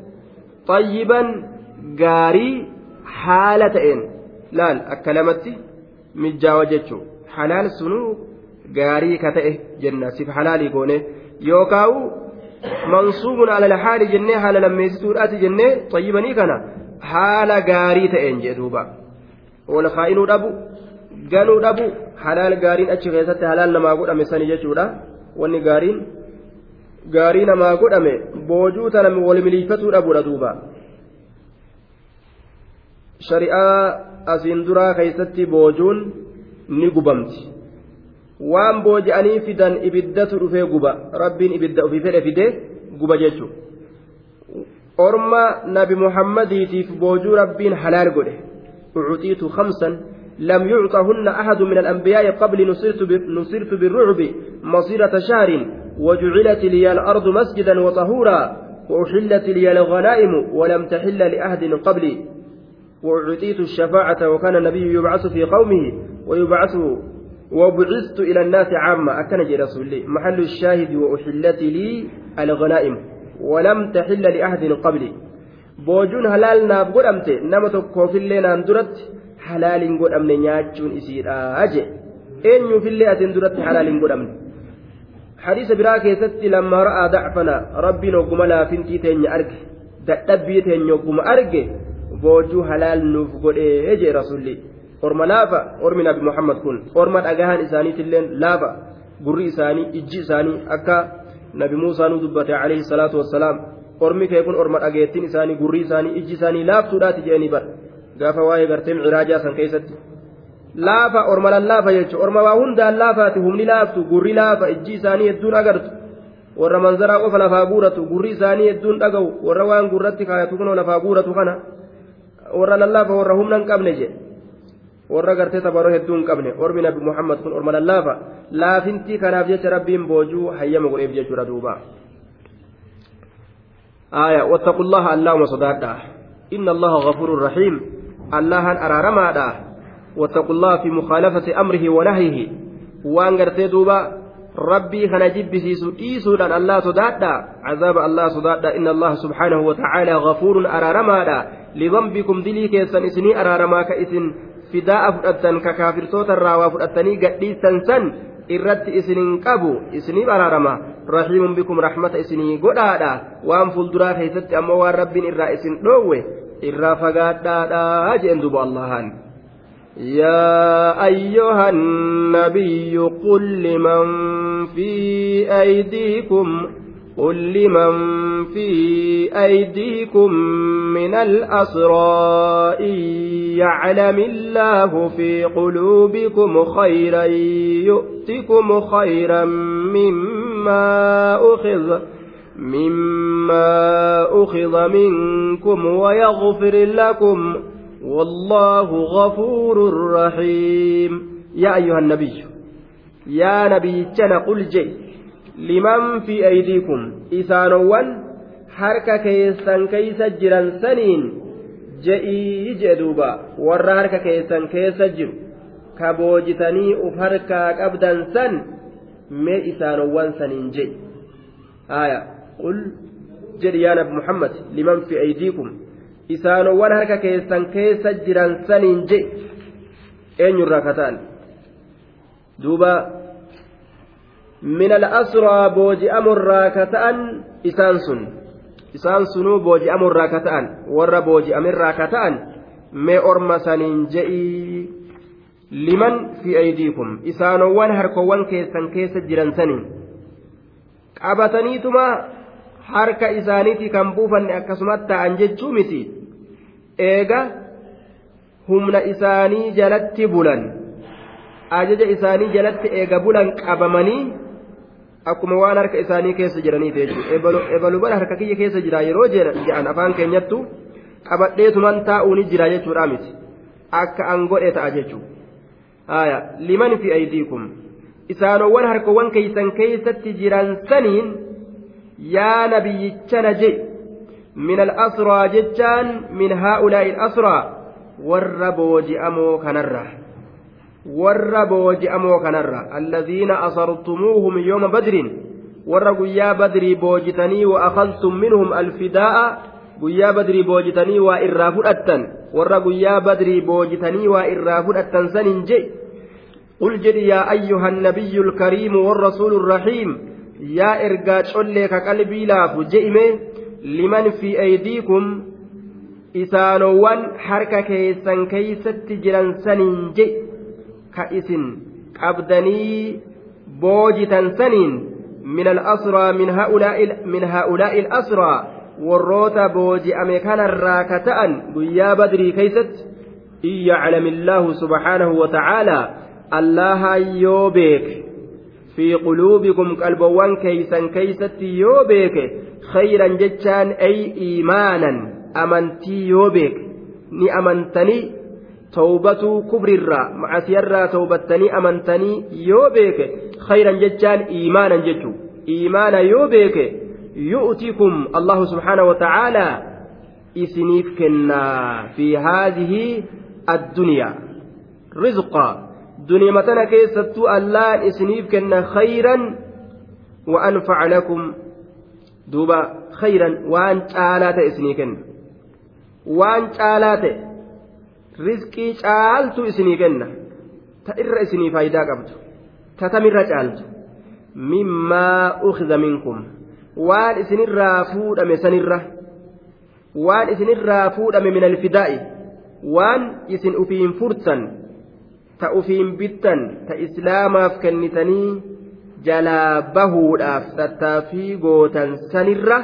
طيبا غاري حالتين لا أكلمتي مجاوجتشو حلال سنو gaarii ka ta'e jenna sif halaalii goone yookaawu mansuubun ala lahaali jennee haala lammeessituudhaati jennee xayyibanii kana haala gaarii ta'een jee duuba wal kaa'inuu dhabu ganuu dhabu halaal gaariin achi keessatti halaal namaa godhame sani jechuudha wanni gaariin gaarii namaa godhame boojuu tana wal miliifatuu dhabuudha duuba shari'aa asiin duraa keessatti boojuun ni gubamti waan booji'anii fidan ibiddatu dhufee guba rabbiin ibidda ofii fedhe fide guba jechuudha orma nabi muhammadiitiif boojuu rabbiin halaal godhe ucutiitu khamsan لم يعطهن أحد من الأنبياء قبل نصرت بالرعب مصيرة شهر وجعلت لي الأرض مسجدا وطهورا وأحلت لي الغنائم ولم تحل لأحد قبلي. وأعطيت الشفاعة وكان النبي يبعث في قومه ويبعث وبعثت إلى الناس عامة. أكن جي رسولي محل الشاهد وأحلت لي الغنائم ولم تحل لأحد قبلي. بوجون قدمت نما تكو في الليل أندرت حلال قدمن نياجون إسير أجي. أين في الليل أتندرت حلال قدمن حديث براك يستي لما رأى ضعفنا ربي نقوم لا فنتي تين أرك dadhabbii teenya ogguma arge boojuu halaal nuuf godhee jee rasulli orma laafa ormi nabi muhammad kun orma dhagahan isaaniitilleen laafa gurri isaanii ijji isaanii akka nabi muusaanuu dubbate alayhi salaatu wassalaam ormi kee kun orma dhageettiin isaanii gurri isaanii ijji isaanii laaftuudhaati jedhanii bar gaafa waa'ee gartee miciraajaa san keessatti laafa orma lallaafa jechuudha orma waa hundaan laafaati humni laaftu gurri laafa ijji isaanii hedduun agartu warra manzaraa qofa lafaa guuratu gurri isaanii hedduun dhaga'u warra waan gurratti kaayatu kunoo lafaa guuratu kana warra lallaafa warra humna hin qabne jedhe warra gartee tabaroo hedduu hin qabne ormi nabi muhammad kun orma lallaafa laafintii kanaaf jecha rabbiin boojuu hayyama godheef jechuudha duuba آية واتقوا الله اللهم صدادا إن الله غفور رحيم الله أرارما واتقوا الله في مخالفة أمره ونهيه. وأن دوبا ربي خنا جبسيسو إيسودان الله صدادا عذاب الله صدادا إن الله سبحانه وتعالى غفور أرارما لذنبكم دلي كيسن إسني أرارما كإسن فداء فؤتن ككافرتوت الراوا فؤتني قديسا سن irratti isinin qabu isiniif araarama rahiimun bikum rahmata isinii godhaadha waan fulduraa keessatti ammoo waan rabbiin irraa isin dhoowwe irraa fagaadhaadha jeen duba allahan يا أيها النبي قل لمن في أيديكم قل لمن في أيديكم من الأسرى إن يعلم الله في قلوبكم خيرا يؤتكم خيرا مما أخذ مما أخذ منكم ويغفر لكم والله غفور رحيم يا أيها النبي يا نبي قل جي لمن في أيديكم إسانوان keeysa jiran saniin je'ii jedhuuba warra harka keessan keessa jiru ka boojitanii uf harkaa qabdan san mee isaanowwan saniin je'i aya qul jedhi yaa nabi muhammad liman fi aydiikum isaanowwan harka keessan keessa jiran saniin je eenyurraa kataan duuba min al-asraa booji'amurraa ka ta'an isaan sun isaan sunuu booji'amurraa ka ta'an warra booji'amirraa ka ta'an mee orma saniin je'ii liman fi aydiikum isaanowwan harkowwan keessan keessa jiran saniin qabataniituma harka isaaniitii kan buufanne akkasumatti ta'an jechuu miti eega humna isaanii jalatti bulan ajaja isaanii jalatti eega bulan qabamanii akkuma waan harka isaanii keessa jiraniif jechuudha ebalubala harka kiyya keessa jira yeroo jedhan afaan keenyattu qabadheetuman taa'uuni jira jechuudha miti akka an godhe ta'a jechuudha liman fi aydiikum isaanowwan harkawwan keeysan keeysatti jiran saniin al-asraa jechaan min haa'ulaa'i al-asraa warra booji'amoo kanarra warra booji'amoo kanarra alladhiina asartumuuhum yooma badrin warra guyyaa badrii boojitanii wa akaltum minhum alfidaa'a guyyaa badrii boojitanii waa irraa fudhattan warra guyyaa badrii boojitanii waa irraa fudhattan sanin je قل جد يا أيها النبي الكريم والرسول الرحيم yaa ergaa collee ka qalbii laafu je'ime liman fi aydiikum isaanowwan harka keessan keeysatti jiran saniin je ka isin qabdanii boojitan saniin من الأسرى من هؤلاء الأسرى warroota booji'ame kanarraa ka ta'an guyyaa badrii keeysatti إن يعلم الله سبحانه وتعالى allaha yoo beeke في قلوبكم qalbuwwan keessan keessatti yoo beeke خيرا jechaan أي إيمانا amanti yoo beeke. ni amantani توبة kufrirraa ma'aasirraa tawbattani amantani yoo beeke خيرا جتان إيمانا جتو إيمانا يوبيك يؤتكم الله سبحانه وتعالى إسنيف في هذه الدنيا. رزقا. دنيا متنا كيستو اللان إسنيف كنا خيرا وأنفع لكم دوبا خيرا وأن تعالات إسنيكن وأن تعالات رزقي isinii kenna ta irra isinii faayidaa qabdu ta tamirra caaltu mimmaa ukhidha minkum waan isinirraa fuudhame sanirra waan isinirraa fuudhame min alfidaa'i waan isin ufiin furtan ta ufiin bittan ta islaamaaf kennitanii jalaa bahuudhaaf tattaaffii gootan sanirra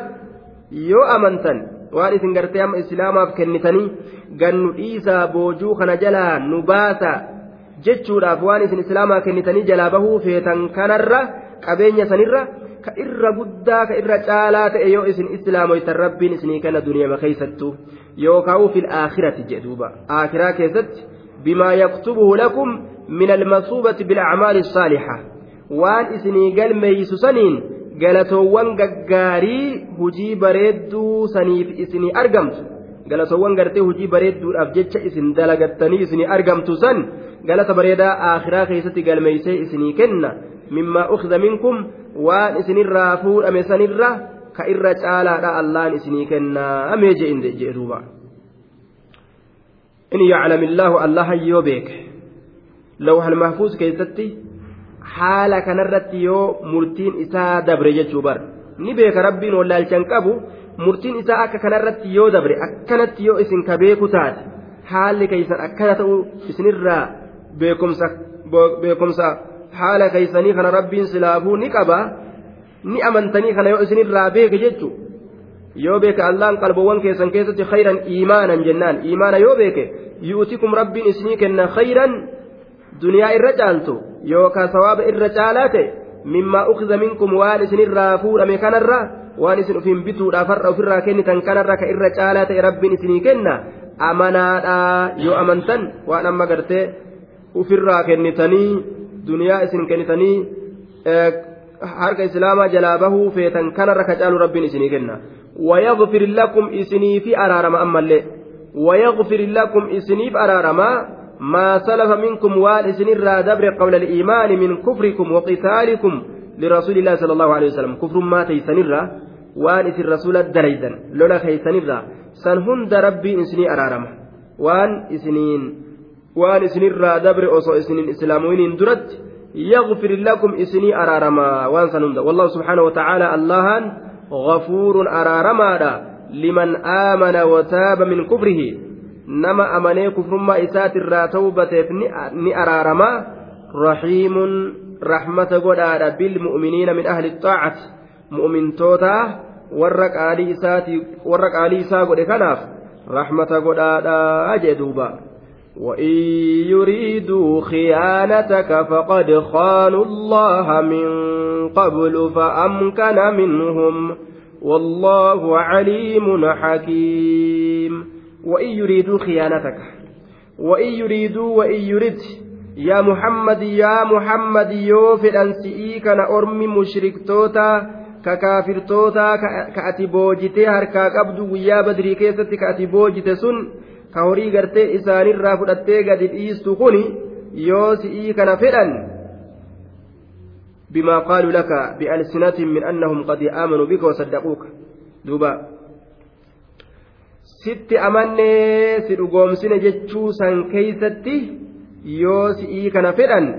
yoo amantan waan isin gartee amma islaamaaf kennitanii gannu dhiisaa boojuu kana jalaa nu baasa jechuudhaaf waan isin islaamaa kennitanii jalaa bahuu feetan kanarra qabeenya sanirra ka irra guddaa ka irra caalaa ta'e yoo isin islaamoytan rabbiin isinii kenna duniyaa keessattuu yookaan fil aakhirati jedhuuba aakhiraa keessatti bimaa yaktubuhu lakum min almasuubati bilacmaali saalixa waan isinii galmeeysu saniin galatoowwan gaggaarii hujii bareedduu saniif isinii argamtu galatoowwan gartee hujii bareedduudhaaf jecha isin dalagattanii isinii argamtu san galata bareedaa aakhiraa keessatti galmeeysee isinii kenna mimmaa ukhida minkum waan isinirraa fuudhame sanirra ka irra caalaadha allaan isinii kennaa mee jee duuba in yaclam illaahu allaha yoo beeke lawhal mahfuuz keessatti haala kanarratti yoo murtiin isaa dabre jechuu bar ni beeka rabbiin wallaalchan qabu murtiin isaa akka kanarratti yoo dabre akkanatti yoo isin ka beeku taate haalli keeysan akkana ta'u isinirraa beekumsa haala keeysanii kana rabbiin silaafuu ni qaba ni amantanii kana yoo isinirraa beeke jechu yoo beeke allaan qalbowwan keessan keessatti khayran iimaanan jennaan iimaana yoo beeke yu'tikum rabbiin isinii kenna khayran duniyaa irra caaltu yookaan sawaaba irra caalaa ta'e mimmaa ukhza minkum waan isinirraa fuudhame kanarra waan isin ufiin bituudhaaf har'a ofirraa kennitan kanarra ka irra caalaa ta'e rabbiin isinii kenna amanaadhaa yoo amantan waan amma gartee ufirraa kennitanii duniyaa isin kennitanii harka islaamaa jalaa bahuu feetan kanarra ka caalu rabbiin isinii kenna ويغفر لكم إسني في أرارما أما اللي. ويغفر لكم إسني في أرارما ما سلف منكم وان إسني دبر قول الإيمان من كفركم وقتالكم لرسول الله صلى الله عليه وسلم. كفر ما تيسنر وان إسن رسول الدريدا لولا خيسنر سنهند ربي إسني أرارما وان إسنين وان إسني دبر أصو إسنين إسلاموين درت. يغفر لكم إسني أرارما وان سنهند والله سبحانه وتعالى اللهان غفور أرارما لمن آمن وتاب من كفره نما أمني كفر ما إسات الرا توبة ني أرارما. رحيم رحمة قدار بالمؤمنين من أهل الطاعة. مؤمن توتا warra qaalii isaa godhe kanaaf rahmata godhaadha jedhuuba وإن يريدوا خيانتك فقد خانوا الله من قبل فأمكن منهم والله عليم حكيم. وإن يريدوا خيانتك وإن يريدوا وإن يرد يا محمد يا محمد يوفد أنسئي كان أرمي مشرك توتا ككافر توتا كأتي بوجتي هركا قبض ويا بدري كيستي كأتي سن ka horii gartee isaanirraa fudhattee gadi dhiistu kun yoo si'ii kana fedhan bimaa qaaluu laka bi'alsinatin min annahum qad aamanuu bika wasaddaquuka duuba sitti amannee si dhugoomsine jechuu san keeysatti yoo si'ii kana fedhan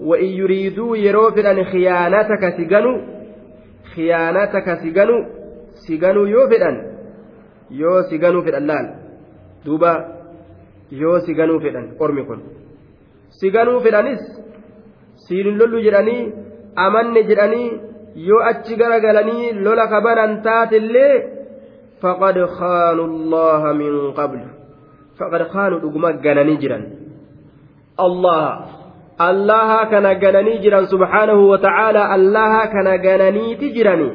وإن يريدوا yeroo fedhan khiyaanataka si ganu khiyaanataka si ganu si ganuu yoo duuba yoo si ganuu fedhan ormi kun si ganuu fedhanis siin lollu jedhanii amanne jedhanii yoo achi garagalanii lola kabanan taatillee faqad khaanu allaha min qablu faqad khaanu dhuguma gananii jiran allaha allaha kana gananii jiran subhaanahu wa ta'aalaa allaha kana gananiiti jiranii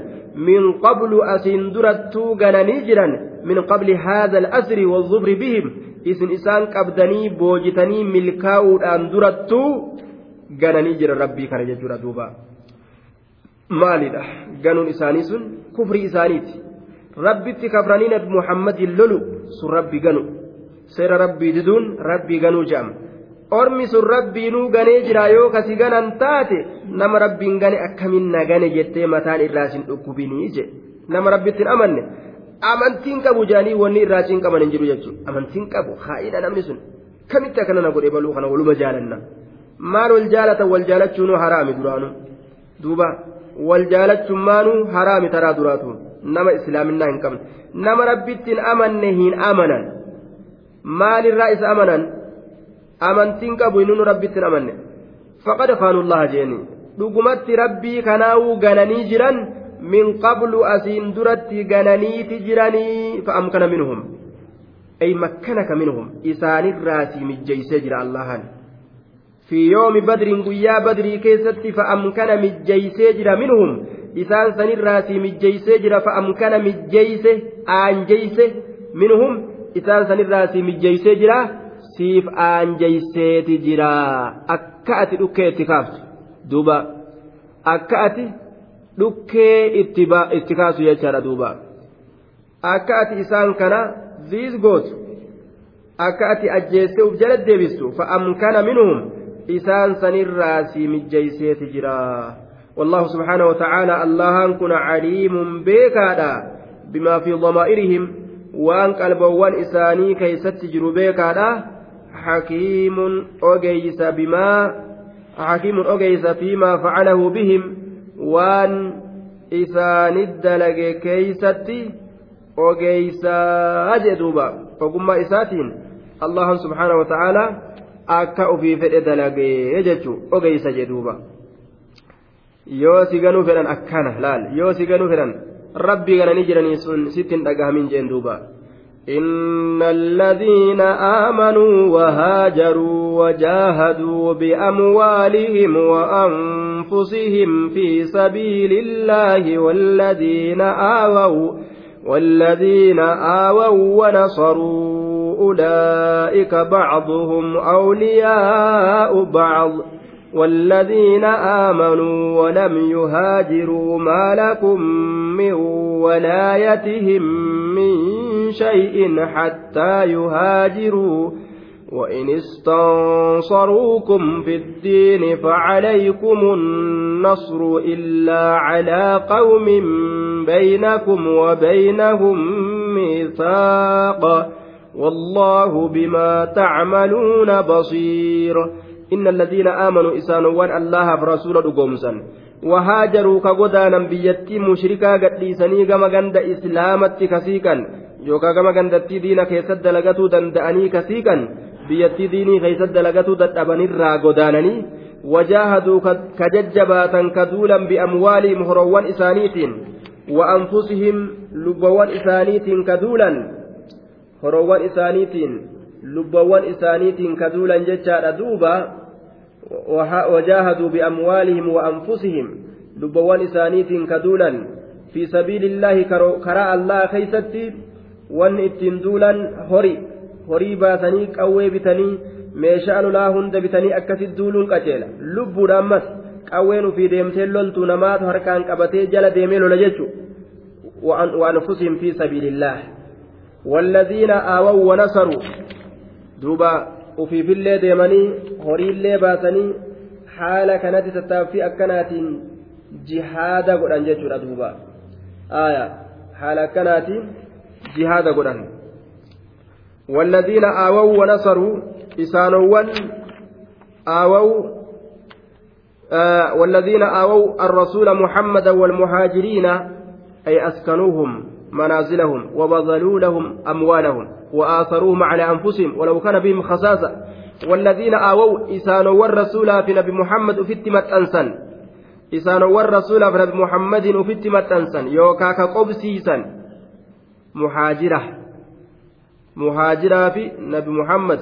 min qablu asiin durattuu gananii jiran من قبل هذا الأسر والظفر بهم إسن إسان قبدني بوجتني ملكاو أن درتو gananii jira rabbii kana jechuudha duuba maalidha ganuun isaanii sun kufrii isaaniiti rabbitti kafranii nabi muhammadin lolu sun rabbi ganu seera rabbii diduun rabbii ganuu je'ama ormi sun rabbiinuu ganee jira yoo kasi ganan taate nama rabbiin gane akkamiin na gane jettee mataan irraa sin dhukkubinii je nama rabbittiin amanne amantiin qabu jaanii wanni irraa cinqaman hin jiru jechuudha amantiin qabu haa'idha namni sun kamitti akkana na godhe baluu kana waluma jaalanna maal wal jaalatan wal jaalachuun haraami duraanu duuba wal jaalachummaanuu haraami taraa duraatu nama islaaminaa hin qabne nama rabbittiin amanne hin amanan maalirraa isa amanan amantiin qabu inni rabbittiin amanne faqad khaanullaha jeeni dhugumatti rabbii kanaawuu gananii jiran min qablu asiin duratti gananiiti jiranii fa'amkana minhum? Ay makkanaka minhum? Isaanirraasii mijjeeysee jira allahan. Fi yoomi badriin guyyaa badrii keessatti fa'amkana mijjeeysee jira minhum? Isaan sanirraasii mijjeeysee jira fa'amkana mijjeeyse aanjeeyse minhum? Isaan sanirraasii mijjeeysee jira siif aanjeeyseeti jira. Akka ati dhukkee itti kaaftu duuba. Akka ati dhukkee itti kaasu jechaadha duuba akka ati isaan kana ziis gootu akka ati ajjeessee uf jala deebistu fa'amkana minhum isaan sanirraa si mijjeeyseeti jira والله سبحانه وتعالى الله كن عليم بيكادا بما في ضمائرهم وان قلبوان إساني كي ستجر بيكادا حكيم أجيس بما حكيم أجيس فيما فعله بهم وان إساني الدلق كيستي أجيس أجدوبا فقم إساتين الله سبحانه وتعالى akka ofii fedhe dalagee jechuun ogeeysa jedhuuba yoo si ganuu fedhan akkana laal yoo si ganuu fedhan rabbii gananii jiranii sun sittiin dhagahamin jeen duuba إن الذين آمنوا وهاجروا وجاهدوا بأموالهم وأنفسهم في سبيل الله والذين آووا والذين آووا ونصروا أولئك بعضهم أولياء بعض والذين آمنوا ولم يهاجروا ما لكم من ولايتهم من شيء حتى يهاجروا. وإن استنصروكم في الدين فعليكم النصر إلا على قوم بينكم وبينهم ميثاق. والله بما تعملون بصير. إن الذين آمنوا إسانوان الله برسول رقومسا وهاجروا كغدانا بيتي مشركا قد ليسني كما غند إسلامت كسيكا يوكا كما غندتي دينا كيسد دلغتو دندأني كسيكا بيتي ديني كيسد دلغتو دتأبني را غدانني وجاهدوا كججباتا كذولا بأموالهم هروان إسانيتين وأنفسهم لبوان إسانيتين كذولا horoowwan isaaniitiin lubbawwan isaaniitiin kaduulan jechaadha duuba wajaahaduu biamwaalihim wa anfusihim lubbawwan isaaniitiin kaduulan fi sabiilillaahi karaa allaha keeysatti wanni ittiin duulan hori horii baasanii qawwee bitanii meeshaa lolaa hunda bitanii akkasit duuluun qaceela lubbuudha ammas qawween ufii deemtee loltuu namaatu harkaan qabatee jala deemee lola jechu wa anfusihim fi sabiilillaah والذين آووا ونصروا دوبا وفي في الليل ديماني هوري الليل باسني حال كانت تتافي أكنات جهاد قرآن جيشورا جهاد قرآن والذين آووا ونصروا إسانوا آووا والذين آووا الرسول محمد والمهاجرين أي أسكنوهم منازلهم وبذلوا لهم أموالهم وآثروهم على أنفسهم ولو كان بهم خصاصة والذين آووا إسانوا والرسول في نبي محمد أفتمت أنسا إسانوا والرسول في نبي محمد أفتمت أنسا يوكاك قبسيسا محاجرة محاجرة في نبي محمد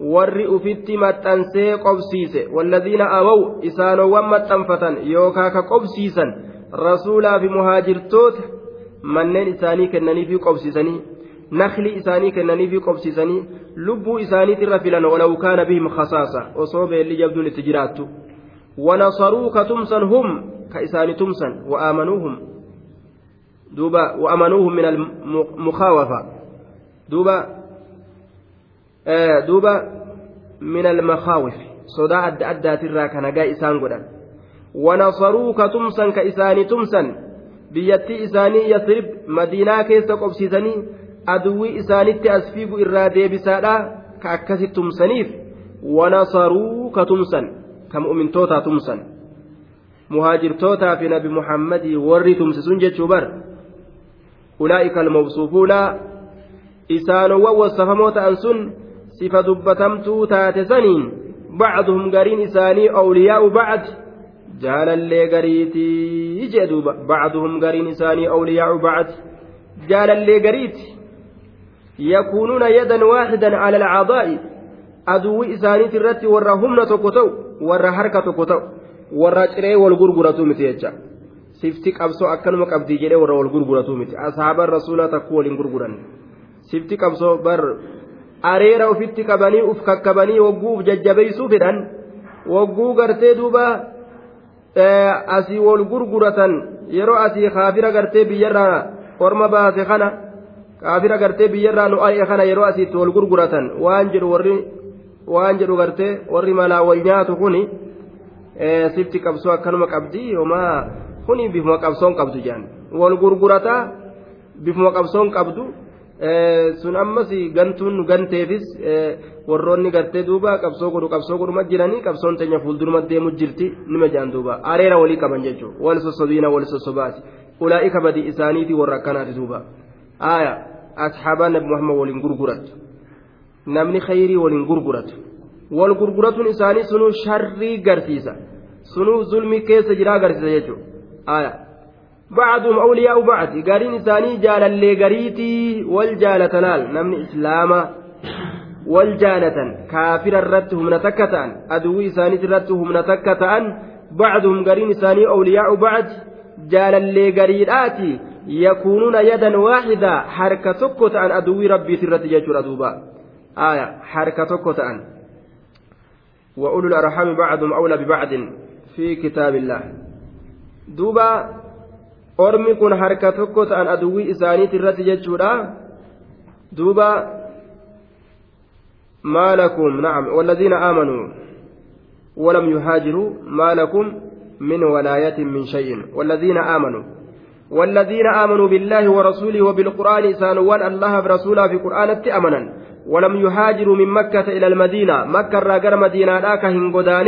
warri ufitti maxxansee qobsiise walladhiina awaw isaanowwan maxxanfatan yookaa ka qobsiisan rasuulaa fi muhaajirtoota manneen isaanii kennaniifi qobsiisanii nakli isaanii kennaniifi qobsiisanii lubbuu isaaniitirra filan walaw kaana bihim khasaasa osoo beelli jabduun itti jiraattu ونصروا كتمسا هم كإسان تمسا وآمنوهم دوبا وأمنوهم من المخاوفة دوبا آه دوبا من المخاوف صداع أدى أدى ترى كان جاء إسان كتمسا كإسان تمسا isaanii yasrib madiinaa keessa qobsiisanii aduwwii isaanitti as fiigu irraa deebisaadha ka akkasi tumsaniif wanasaruu ka tumsan ka mu'mintootaa tumsan muhaajirtootaa fi nabi muhammadii warri tumsisun jechuu bar sifa dubbatamtuu taate saniin bacduhum gariin isaanii awliyaa'u bacd jaalallee gariitii jee duuba bacduhum gariin isaanii awliyaa'u bacd jaalallee gariiti yakuunuuna yadan waaxidan cala alcadaa'i aduwwi isaaniiti irratti warra humna tokko ta'u warra harka tokko ta'u warra ciree wal gurguratu miti jecha sifti qabsoo akkanuma qabdii jedhee warra wal gurguratu miti. Asaaban rasuulaa takkuu waliin gurguran. Sifti qabsoo bar areera ofitti qabanii uf kakkabanii wagguuf jajjabeeysuu fedhan wagguu gartee duuba asii wal gurguratan yeroo asii kaafira gartee biyyarraa orma baase kana kaafira gartee biyyarraa nu ari'e kana yeroo asiitti wal gurguratan. Waan jedhu warri waan jedhu gartee warri malaa wal nyaatu kuni sifti qabsoo akkanuma qabdi homaa kuni bifuma qabsoon qabdu jedhan wal gurgurataa bifuma qabsoon qabdu sun ammas gantuun ganteefis warroonni gartee duuba qabsoo godhu qabsoo godhuma jiranii qabsoon teenya fuulduruma deemu jirti nima jedhan duuba areera walii qaban jechuudha wal sossobiina wal sossobaati ulaa'ika badii isaaniitii warra akkanaati duuba aayaa asxaabaa nabi muhammad waliin gurguratu namni khayrii waliin gurguratu wal gurguratuun isaanii sunuu sharrii garsiisa sunuu zulmii keessa jiraa garsiisa jechuudha aayaa. بعضهم أولياء بعض. قارين إساني جال اللي قريتي والجالتنال. نمني إسلاما والجالة كافر الرتهم نتكتان. أدوي إساني الرتهم نتكتان. بعضهم قارين إساني أولياء بعض. جال اللي قريتاتي يكونون يدا واحدة حركة تكت عن أدوي ربي ترت يجر أدوبا. آية. حركة تكت عن وأولو الأرحام بعضهم أولى ببعض. في كتاب الله. دوبا ormi kun harka tokko ta'an aduwwii isaaniit irratti jechuudha. Duuba ما لكم نعم والذين آمنوا ولم يهاجروا ما لكم من ولاية من شيء والذين آمنوا بالله ورسوله وبالقرآن سانوان الله برسوله في قرآن أمنا ولم يهاجروا من مكة إلى المدينة. مكة راجر مدينة ذاك هنغدان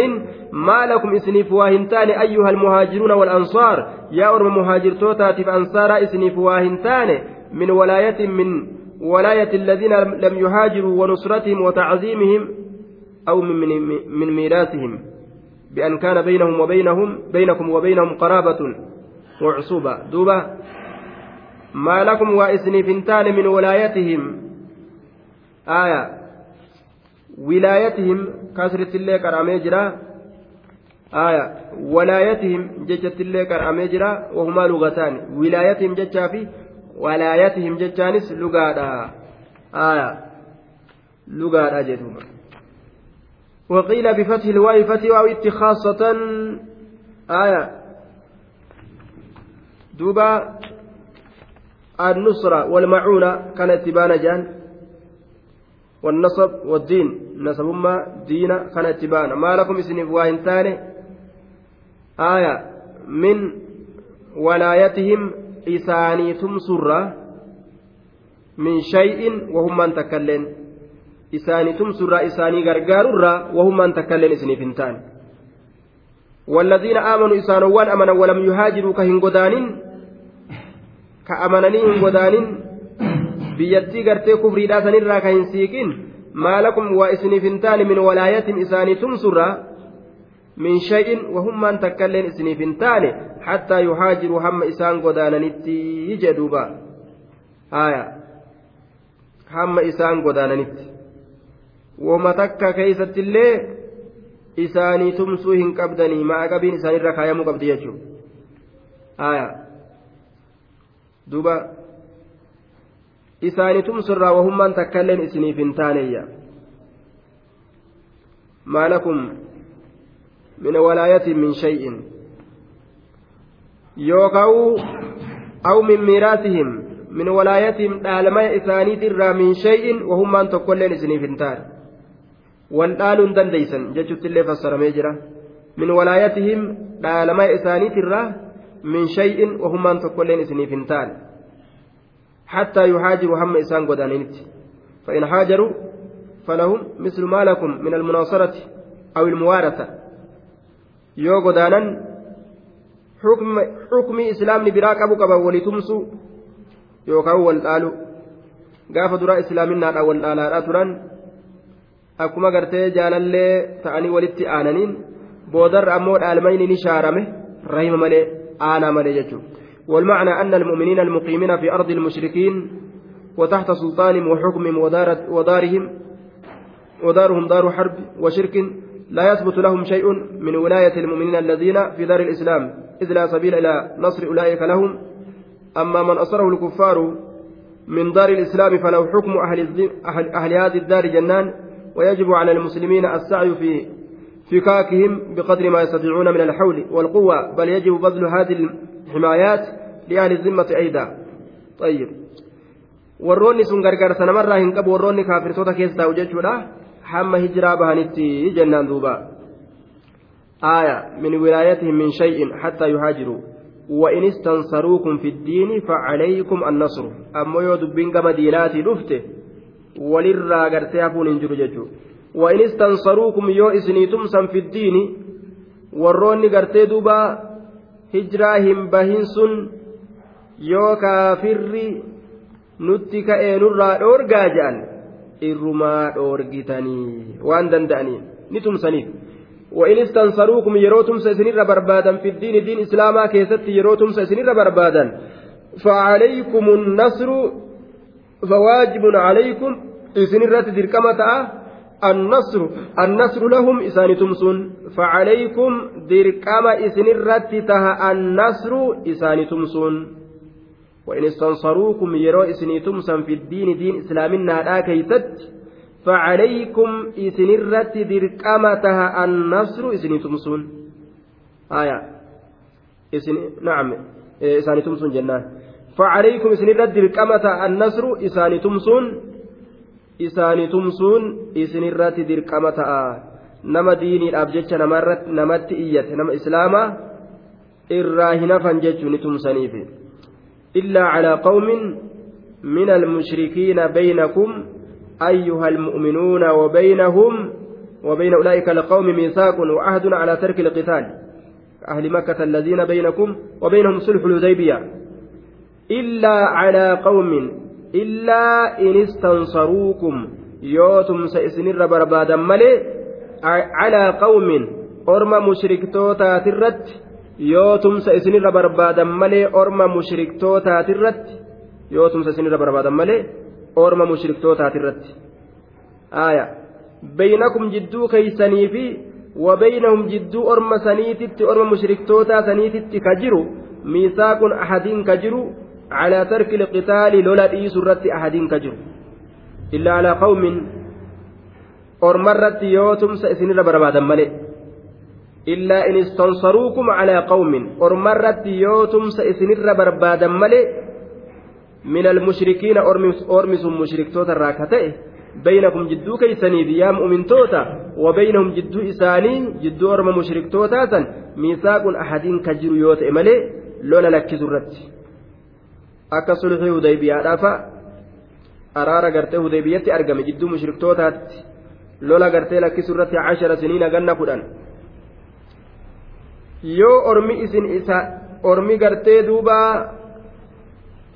ما لكم إسنيف واهنتان أيها المهاجرون والأنصار؟ يا أرم مهاجر توتاتف أنصار إسنيف واهنتان من ولاية من ولاية الذين لم يهاجروا ونصرتهم وتعظيمهم أو من, من, من ميراثهم. بأن كان بينهم وبينهم بينكم وبينهم قرابة وعصوبة دوبة. ما لكم وإسنيفنتان من ولايتهم؟ آية. ولايتهم كسرت اللي كرامي جرا. آية. ولايتهم ججت اللي كرامي جرا. وهما لغتان. ولايتهم ججا في ولايتهم ججانس لغادا. آية. لغادا جدوما وقيل بفتح الواو فتح واو خاصة آية. دوبا النصرة والمعونة كانت تبان جان والنصب والدين. نسب ما دين كان اتبانا ما لكم اسنف واهن تاني آية. من ولايتهم إساني تمسرة من شيء وهم من تكلن إساني تمسرة إساني غرغاررة وهم من تكلن اسنف تاني والذين آمنوا إسانوان أمنا ولم يهاجروا كهن قدانين كأمنني هن قدانين biyyattii gartee kufriidhaa sanirraa ka hin siiqin maalakum waa isiniif hin taane min walaayatin isaanii tumsurraa min shay'in wahummaan takkailleen isiniif hin taane hattaa yuhaajiruu hamma isaan godaananitti jedhuuba haya hamma isaan godaananitti wama takka keeysattillee isaanii tumsuu hin qabdanii maaqabiin isaanirra kaayamuu qabdi jechuudha haya duuba isaanitum surraa wahummaan takkailleen isiniif hin taaneyya maa lakum min walaayatin min shay'in yookaa'u aw min miiraasihim min walaayatihim dhaalmaya isaaniitirraa min shay'in wahummaan tokkoilleen isiniif hin taane wal dhaaluun dandeeysan jechuuttillee fassaramee jira min walaayatihim dhaalamaya isaaniitirraa min shay'in wahummaan tokkoilleen isiniif hin taane حتى يهاجروا هم إسان قدانينت فإن هاجروا فلهم مثل ما لكم من المناصرة أو الموارثة يو قدانا حكم حكم إسلام براك أبو كبا ولتمسوا يوكاو والآلو gaafa duraa islaaminaadha wal dhaalaadhaa turan akkuma gartee jaalallee ta'anii walitti aananiin boodarra ammoo dhaalmayni ni shaarame rahima malee aanaa malee jechuudha والمعنى أن المؤمنين المقيمين في أرض المشركين وتحت سلطانهم وحكمهم ودارهم ودارهم دار حرب وشرك لا يثبت لهم شيء من ولاية المؤمنين الذين في دار الإسلام إذ لا سبيل إلى نصر أولئك لهم. أما من أصره الكفار من دار الإسلام فله حكم أهل, أهل, أهل هذه الدار جنان ويجب على المسلمين السعي في فكاكهم بقدر ما يستطيعون من الحول والقوة بل يجب بذل هذه الحمايات لأهل الذمة أيضا. طيب. Sun gargaarsa namarraa hin qabu. Warroonni kaafirtoota keessa taa'u jechuudha. Hamma hijiraa bahanitti jennaan duuba. آية من ولايتهم من شيء حتى يهاجروا وإن استنصروكم في الدين فعليكم النصر أما يودبين كما ديناتي دفته وللرا غرتي هفون انجرو ججو وإن استنصروكم يو إسنيتم سن في الدين warroonni gartee duuba hijiraa hin bahin sun yoo kaafirri nutti ka'ee nurraa dhoorgaa jedhan irrumaa dhoorgitanii waan وإن استنصروكم يروتم سيسنر بربادا في الدين دين إسلاما كيست يروتم سيسنر بربادا فعليكم النصر فواجب عليكم إسنرة دركمة النصر النصر لهم إسان تمسون. فعليكم دركمة إسنرة تها النصر إسان تمسون. وإن استنصروكم يرو إسني تمسا في الدين دين إسلامنا لا كيست فعليكم إسنرت دركمتها النصر إسني تمسون. آية. إسن نعم. إساني تمسون جنان. فعليكم إسنرت دركمتها النصر إساني تمسون إساني تمسون إسنرت دركمتها nama diiniidhaaf jecha namatti iyyate nama islaamaa irraa hin hafan jechuun ni tumsaniifi إلا على قوم من المشركين بينكم أيها المؤمنون وبينهم وبين أولئك القوم ميثاق وعهد على ترك القتال أهل مكة الذين بينكم وبينهم صلح الحديبية إلا على قوم إن استنصروكم يوتم سإسنر بربادا ملي على قوم أرم مشركتوتا ترت yoo tumsa isinirra barbaadan malee orma mushriktootaatiirratti yoo tumsa isinirra barbaadan malee orma mushriktootaatiirratti aaya baynakum jidduu keeysanii fi wabaynahum jidduu orma saniititti orma mushriktootaa saniititti ka jiru miisaaqun ahadiin ka jiru calaa tarki liqitaali lola dhiisu irratti ahadiin ka jiru illaa alaa qawmin ormarratti yoo tumsa isinirra barbaadan malee illaa in istansaruukum calaa qawmin ormarratti yoo tumsa isinirra barbaadan malee min almushrikiina ormi sun mushriktoota irraa ka ta'e baynakum jidduu keeysaniif yaa mu'mintoota wabaynahum jidduu isaanii jidduu orma mushriktootaa san miisaaqun ahadiin akka sulxii hudaybiyaadhaafa araara gartee hudaybiyyatti argame jidduu mushriktootaatti lola gartee lakkisu irratti cashara siniina ganna kudhan. Yoo ormi isin isa ormi gartee duuba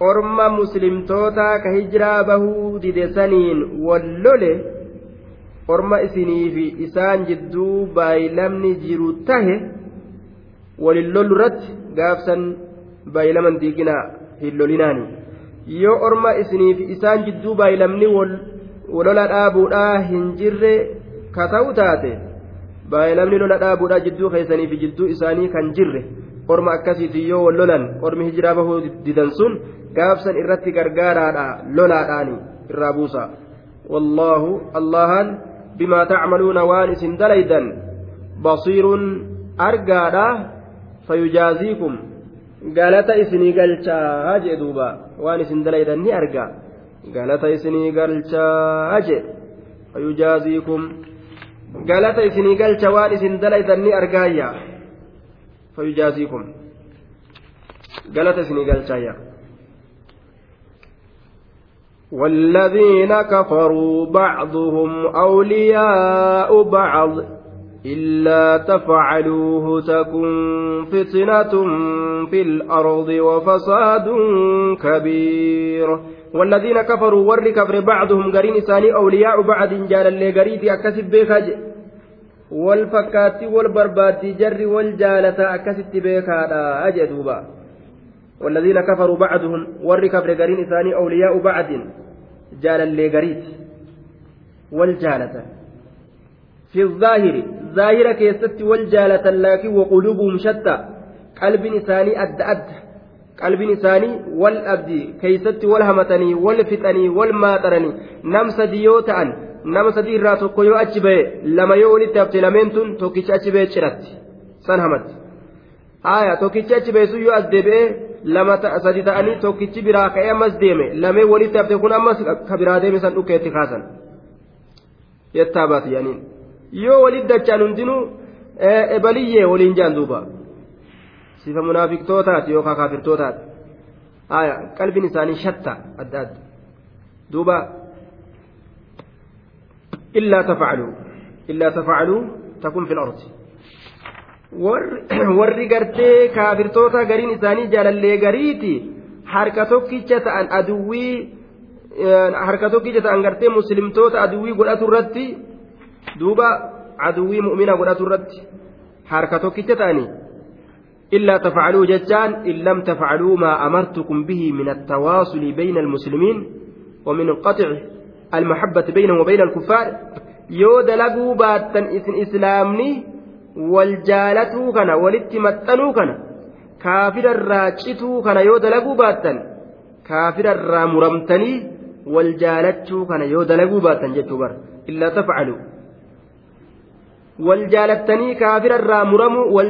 orma muslimtoota ka hijiraa bahuu didesaniin wallole orma isiniifi isaan jidduu baay'ilamni jiru tahe walin lollu irratti gaafsan baay'ilaman diiginaa hin lolinaani yoo orma isiniifi isaan jidduu baay'ilamni walola dhaabuudhaa hin jirre ka ta'u taate baay'inamni lola dhaabuudha jidduu keessanii fi jidduu isaanii kan jirre orma akkasiiti yoo wal lolan ormi hijiraa bahuu didan sun gaafsan irratti gargaaraadha lolaadhaani irraa buusa wallaahu allahan bimaa tacmaluuna waan isin dalaydan basiirun argaadha fayujaaziikum galata isinii galchaa jee duuba waan isin dalaydan ni arga galata isinii galchaa jee fayujaaziikum galata isinii galcha waan isin dalaydan ni argaayya fayujaaziikum galata isinii galchaayya والذين كفروا بعضهم أولياء بعض إلا تفعلوه تكن فتنة في الأرض وفساد كبير. والذين كفروا ور كفر بعضهم قرين ثاني أولياء بعد جال اللي قريتي أكسب بيخاج والفكات والبرباد جر والجالة أكسب بيخادا أجدوبا. والذين كفروا بعضهم ور كفر قرين ثاني أولياء بعد جال اللي قريت والجالة. في الظاهر ظاهرة كيست والجالة لكن وقلوبهم شتى. قلب إنساني أد أد. قلب إنساني والأبدي كيست والهمتني والفتني والماطرني. نم سديوتا نم سدي الراتو كيو أجبه. لما يولي تبتي لمنتون توكيش أجبه شرت سنهمت آية توكيش أجبه سيو أزدبه. lama sadi ta'anii tokkichi biraa ka'ee ammas deeme lamee walitti hafte kun ammas ka biraa deeme san dhukkeetti kaasan yettaa yaaniin yoo walitti dachaan hundinuu ebaliyyee waliin jaan duuba. Sifa munaafiqtootaati yookaan kaafirtootaati. Qalbiin isaanii shatta adda adda. Duuba. Illaa tafacaluu illaa tafacaluu takun fi lardi [clears throat] warri gartee kaafirtoota gariin isaanii jaalallee gariiti harka tokkicha ta'an aduwwii harka tokkicha ta'an gartee muslimtoota aduwwii godhatu irratti duuba aduwwii mu'mina godhatu irratti harka tokkicha ta'anii إلا تفعلوا ججان إن لم تفعلوا ما أمرتكم به من التواصل بين المسلمين ومن قطع المحبة بينهم وبين الكفار يود لقوا باتا إسن إسلامني wal jaalatuu kana walitti maxxanuu kana kaafirarraa cituu kana yoo dalaguu baattan kaafirarraa muramtanii wal jaalachuu kana yoo dalaguu baattan jechuu bara illaa tafcalu wal jaalattanii kaafirarraa muramuu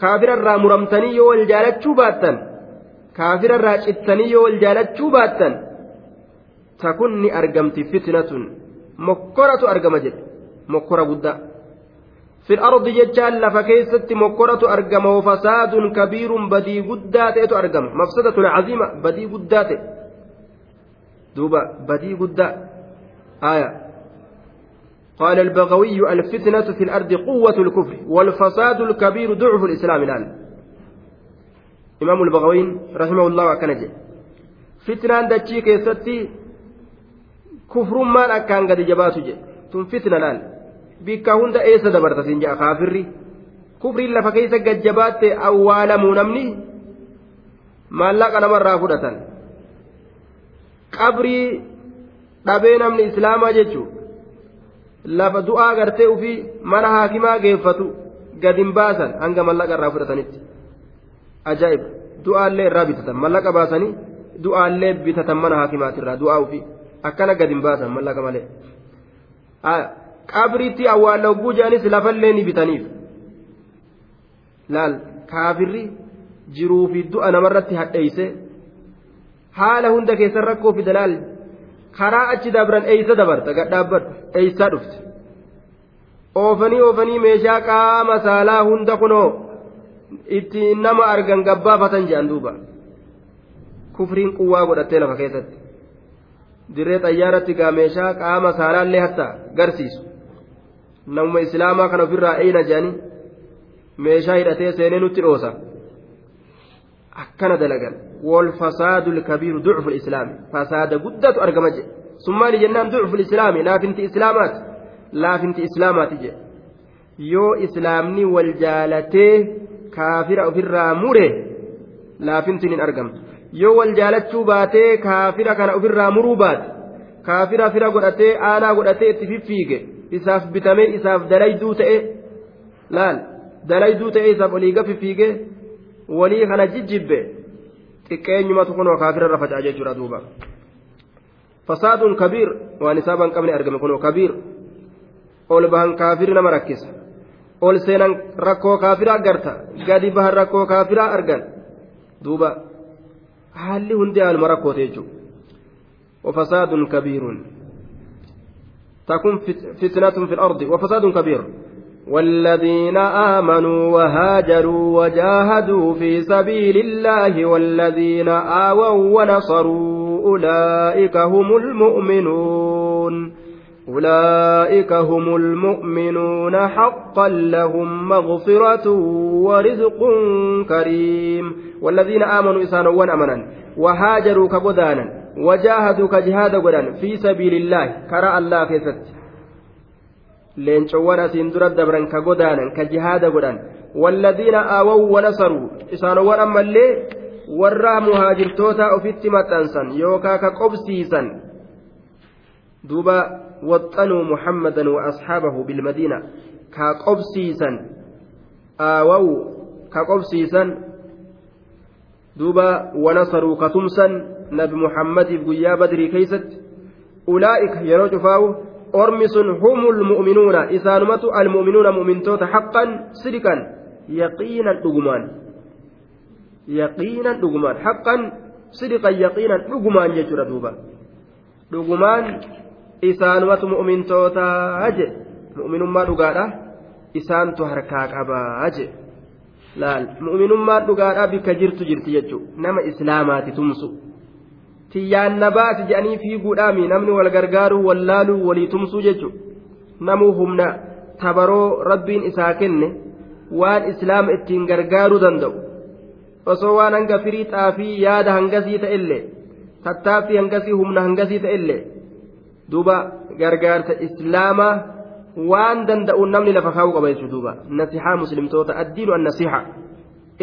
kaafirarraa muramtanii yoo wal jaalachuu baattan kaafirarraa cittanii yoo wal jaalachuu baattan takun ni argamti fitnatun mokkoratu argama jedhe mokkora guddaa في الأرض جتان لفكيست مكرة أرقم وفساد كبير بدي قدات أرقم مفسدة عظيمة بدي قدات دوبا بدي قدات آية قال البغوي الفتنة في الأرض قوة الكفر والفساد الكبير ضعف الإسلام الآن إمام البغوي رحمه الله وكنجي فتنة دتشي كيستي كفر ما أكان قد جباتو تم فتنة الآن bikka hunda eessa dabarta siin jedha kaafirri kufriin lafa keessa gajjabaatte awwaalamuu namni maallaqa namarraa fudhatan qabrii dhabee namni islaamaa jechuun lafa du'aa gartee ufii mana haakimaa geeffatu gadin baasan hanga mallaqa irraa fudhatanitti. Ajaa'ib. Du'aallee irraa bitatan. Mallaqa baasanii du'aallee bitatan mana haakimaatirraa du'aa ufii akkana gadin baasan mallaqa malee. qabriitti awwaalla hogguu jedhanis lafallee ni bitaniif. Laal kaafirri jiruu fi du'a namarratti hadheeyse haala hunda keessan rakkoo fida laal karaa achi dabran eeysa dabarta gadhaabbadhu eeysaa dhufte oofanii oofanii meeshaa qaama saalaa hunda kunoo itti nama argan gabbaafatan jedhan duuba kufriin quwwaa godhattee lafa keessatti dirree xayyaaratti gaa meeshaa qaama saalaallee hatta garsiisu namuma islaamaa kan ofirraa eeyna jedhanii meeshaa hidhatee seenee nutti dhoosa wal fasaadu lkabiiru ducfu lislaami fasaada guddatu argama jedhe summaali jennaan ducfu lislaami laafinti islaamaati laafinti islaamaati jedhe yoo islaamni wal jaalatee kaafira ofirraa mure laafintiin hin argamtu yoo wal jaalachuu baatee kaafira kana ofirraa muruu baate kaafira fira godhatee aanaa godhatee itti fiffiige isaaf bitamee isaaf dalayduu ta'e laal dalayduu ta'e isaaf olii gafi fiigee walii kana jijjibbe xiqqeenyumatu kunoo kaafirarra faca'a jechuudha duuba fasaadun kabiir waan isaa ban qabne argame kunoo kabiir ol bahan kaafiri nama rakkisa ol seenan rakkoo kaafiraa garta gadi bahan rakkoo kaafiraa argan duuba haalli hundi haaluma rakkoote jechuudha وفساد كبير تكون فتنة في الأرض وفساد كبير والذين آمنوا وهاجروا وجاهدوا في سبيل الله والذين آووا ونصروا أولئك هم المؤمنون. أولئك هم المؤمنون حقا لهم مغفرة ورزق كريم. والذين آمنوا إسانا وأمنا وهاجروا كبدانا وجاهدوا كجهاد قدان في سبيل الله كرى الله كيست. Leencowwan asiin dura dabran ka godaanan ka jihaada godhan walladiina aawaw wanasaruu isaanowwan ammallee warra muhaajirtoota ofitti maxxansan yookaa ka qobsiisan duuba waxxanuu muhammadan wa asxaabahu bilmadiina ka qobsiisan aawawu ka qobsiisan duuba wanasaruu katumsan nabi muhammadiif guyyaa badrii keeysatti ulaa'ika yeroo cufaawu ormi sun humul mu'minuuna isaanumatu almu'minuuna mu'mintoota haqqan sidiqan yaqiinan dhugumaan yaqiinan dhugumaan haqqan sidiqan yaqiinan dhugumaan jechuudha duuba dhugumaan isaanumatu mu'mintootaa je mu'minummaa dhugaadha isaantu harkaa qabaa je laal mu'minummaan dhugaadhaa bikka jirtu jirti jechuudha nama islaamaati tumsu tiyyaan na baasi jedhanii fiiguudhaami namni wal gargaaruu wallaaluu walii tumsuu jechuudha namuu humna tabaroo rabbiin isaa kenne waan islaama ittiin gargaaruu danda'u osoo waan hanga firii xaafii yaada hangasii ta'ellee tattaaffii hangasii humna hangasii ta'ellee duuba gargaarsa islaamaa waan danda'uun namni lafa kaa'uu qaba jechuudha duuba nasihaa muslimtoota addiinu annasiha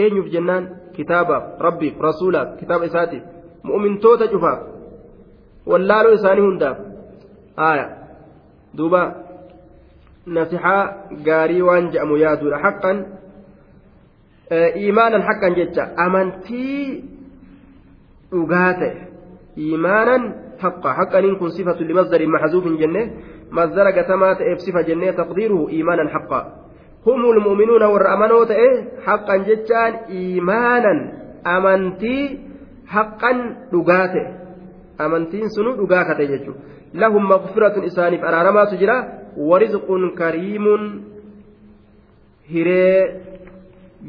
eenyuuf jennaan kitaabaaf rabbiif rasuulaaf kitaaba isaatiif mu'mintoota cufaaf wallaaluu isaanii hundaaf haaya duuba nasihaa gaarii waan je'amu yaaduudha haqqan iimaanan haqqan jecha amantii dhugaa ta'e iimaanan haqqa haqqaniin kun sifatu limasdarin maxzuufin jenne masdara gatamaa ta'eef sifa jennee taqdiiruhu iimaanan haqqa هم المؤمنون والرأمنوا تئه حقا جتان إيمانا أمنتي حقا دقاته. أمنتين سنو دقاكته جتو لهم مغفرة إسانف أرارما تجرى ورزق كريم هري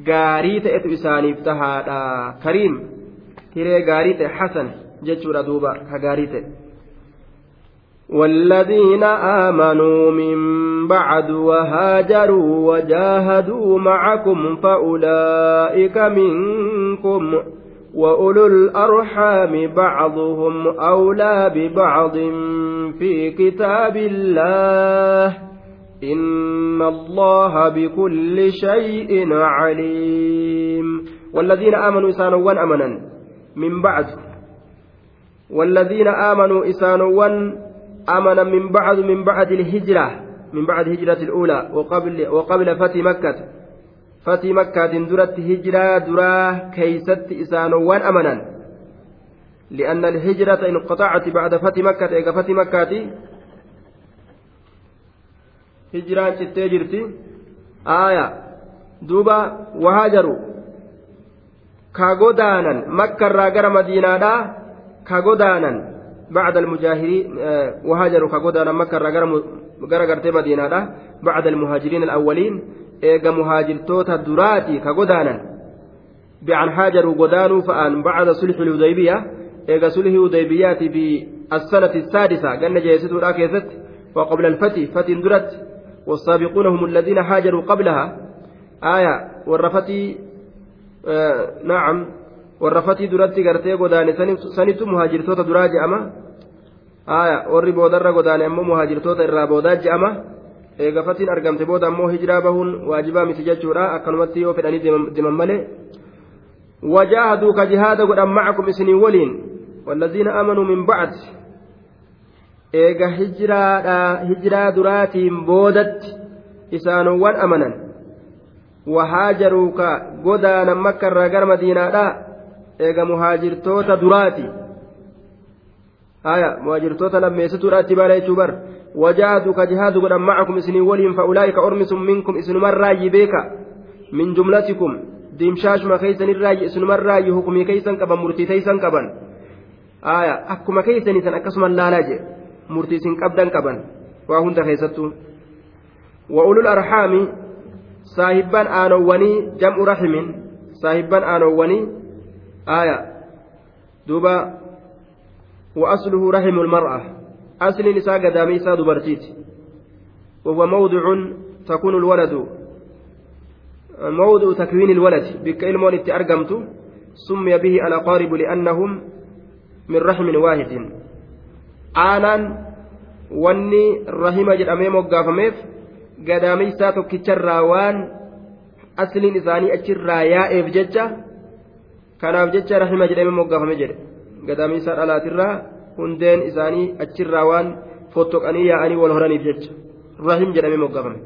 gaarii ta'etu isaaniif tahaadha kariim hiree gaarii ta'e hasan jechuudha duuba ka gaarii ta'e والذين آمنوا من بعد وهاجروا وجاهدوا معكم فأولئك منكم. وأولو الأرحام بعضهم أولى ببعض في كتاب الله إن الله بكل شيء عليم والذين آمنوا إسانوا أمنا من بعد والذين آمنوا إسانوا أمنا من بعد من بعد الهجرة من بعد هجرة الأولى وقبل وقبل فتح مكة فتح مكة درت هجرة دراه كيست إسانوا أمنا لأن الهجرة انقطعت بعد فتح مكة إذا فتح مكة jirti. Aaya duuba wahaajaru ka godaanan makkarraa gara madiinaadhaa ka godaanan بعد المجاهرين وهاجروا كغودانا مكة غرتي مدينة بعد المهاجرين الأولين إيجا مهاجر توتا دراتي كغودانا بأن هاجروا غدانوا فأن بعد صلح الحديبية إيجا صلح الحديبية بالسنة السادسة قلنا جيسيتو الأكيست وقبل الفتح فتح درت والسابقون هم الذين هاجروا قبلها آية والرفتي آه نعم والرفتي درتي غرتي غداني سنتو مهاجرتوتا دراجي أما آية warri boodarra godaane ammoo muhaajirtoota irraa boodaa je'ama eega fatiin argamte booda ammoo hijiraa bahuun waajibaa miti jechuudha akkanumatti yoo fedhanii deeman malee ka jihaada godhan macakum isinii waliin والذين آمنوا من بعد eega hijiraa duraatiin boodatti isaanowwan amanan wahaajaruu ka godaanan makkarraa gara madiinaadha eega muhaajirtoota duraati haya muhaajirtoota lammeessituudhaatti baala jechuu bar wajaahaduu ka jihaadu godhan macakum isinii waliin fa'ulaa'ika ormisun minkum isinumarraayyi beeka min jumlatikum diimshaashuma keeysanirraayyi isinumarraayyi hukumii keeysan qaban murtii keeysan qaban haya akkuma keeysaniisan akkasuma laalaa jedhe murtii isin qabdan qaban waa hunda keessattuu wa'ulul arhaami saahibban aanowwanii jam'u rahimin saahibban aanowwanii aaya duuba وأصله رحم المرأة أصل نساء قدامي ساد برتيت وهو موضع تكون الولد موضع تكوين الولد بك إلمون أرقمت سمي به الأقارب لأنهم من رحم واحد aanaan wanni rahima jedhamee moggaafameef gadaameysaa tokkicharraa waan asliin isaanii achirraa yaa'eef jecha kanaaf jecha rahima jedhamee moggaafame jedhe gadaameysaa dhalaatirraa hundeen isaanii achirraa waan fottoqanii yaa'anii wal horaniif jecha rahim jedhamee moggafame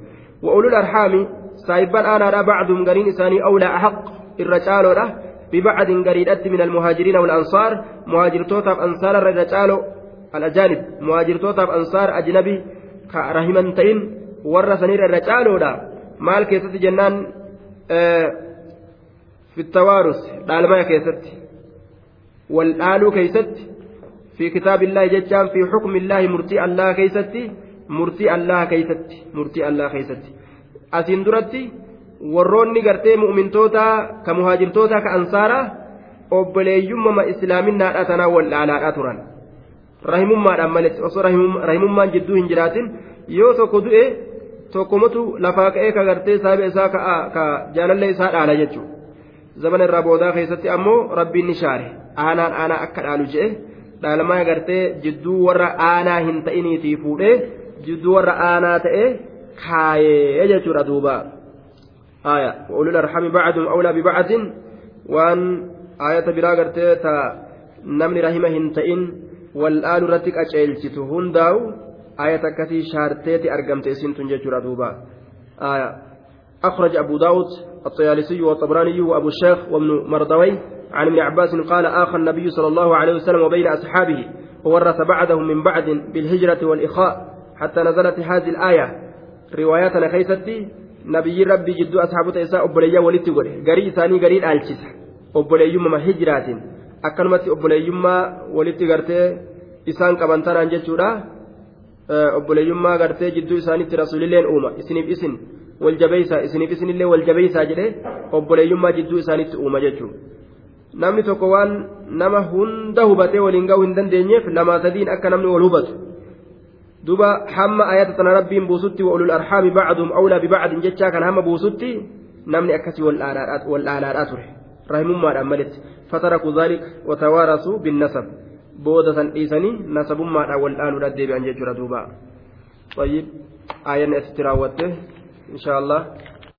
wa'ulul arhaami saayibban aanaadha bacduum gariin isaanii awlaa ahaq irra caaloodha ببعد قريدات من المهاجرين والأنصار مهاجرتوتا أنصار الرجال الأجانب مهاجرتوتا أنصار أجنبي كرهمن تئن ور سنير الرجال maal keessatti jennaan fi tawaarus dhaalmaya keessatti والآلو كيست في كتاب الله jechaan fi حكم الله مرتي الله كيست مرتي الله كيست مرتي الله كيست أسين درتي warroonni gartee mu'mintoota ka muhaajirtootaa ka ansaara obboleeyyummama islaaminaadha tanaa wallaalaadha turan rahimummaadhaan maletti osoo rahimummaan jidduu hin jiraatin yoo tokko du'e tokkomotu lafaa ka'ee ka gartee saabe isaa ka jaalallee isaa dhaala jechuudha. Zaman irraa boodaa keessatti ammoo rabbiin ni shaare aanaan aanaa akka dhaalu je'e dhaalamaa gartee jidduu warra aanaa hin ta'iniitii fuudhee jidduu warra aanaa ta'ee kaayee jechuudha duuba. آية وأولو الأرحام بعضهم أولى ببعض وأن آية بلا قرتي تا نمني رحمة هنتئن والآن رتك أجيلتي هنداو آية كتي شارتيتي أرقمت إسنت ججرة دوبا آية أخرج أبو داود الطيالسي والطبراني وأبو الشيخ وابن مردوي عن ابن عباس قال آخى النبي صلى الله عليه وسلم وبين أصحابه وورث بعدهم من بعد بالهجرة والإخاء حتى نزلت هذه الآية. رواياتنا خيستي نبي ربي جدو أصحابه إساء أبوليا ولدت قوله قري إساني قري الألشس أبوليما هجرات أكلمت أبوليما ولدت قرتي إسان كمانتان جتشورا obboleeyyummaa gartee jidduu isaanitti rasuulilleen uuma isiniif isin waljabeeysa isiniif isinillee waljabeeysaa jedhee obboleeyyummaa jidduu isaanitti uuma jechuudha namni tokko waan nama hunda hubatee waliin ga'uu hin dandeenyeef lamaa sadiin akka namni wal hubatu duba hamma ayata tana rabbiin buusutti wa'ulul arhaami bacduum awlaa bibacdin jechaa kan hamma buusutti namni akkasii wal dhaalaadhaa ture rahimummaadhaan maletti fatarakuu dhaalik watawaarasuu binnasab booda san dhiisanii nasabummaadhaan wal dhaanuudhaan deebi'an jechuudha duuba. طيب آية أستراوته إن شاء الله.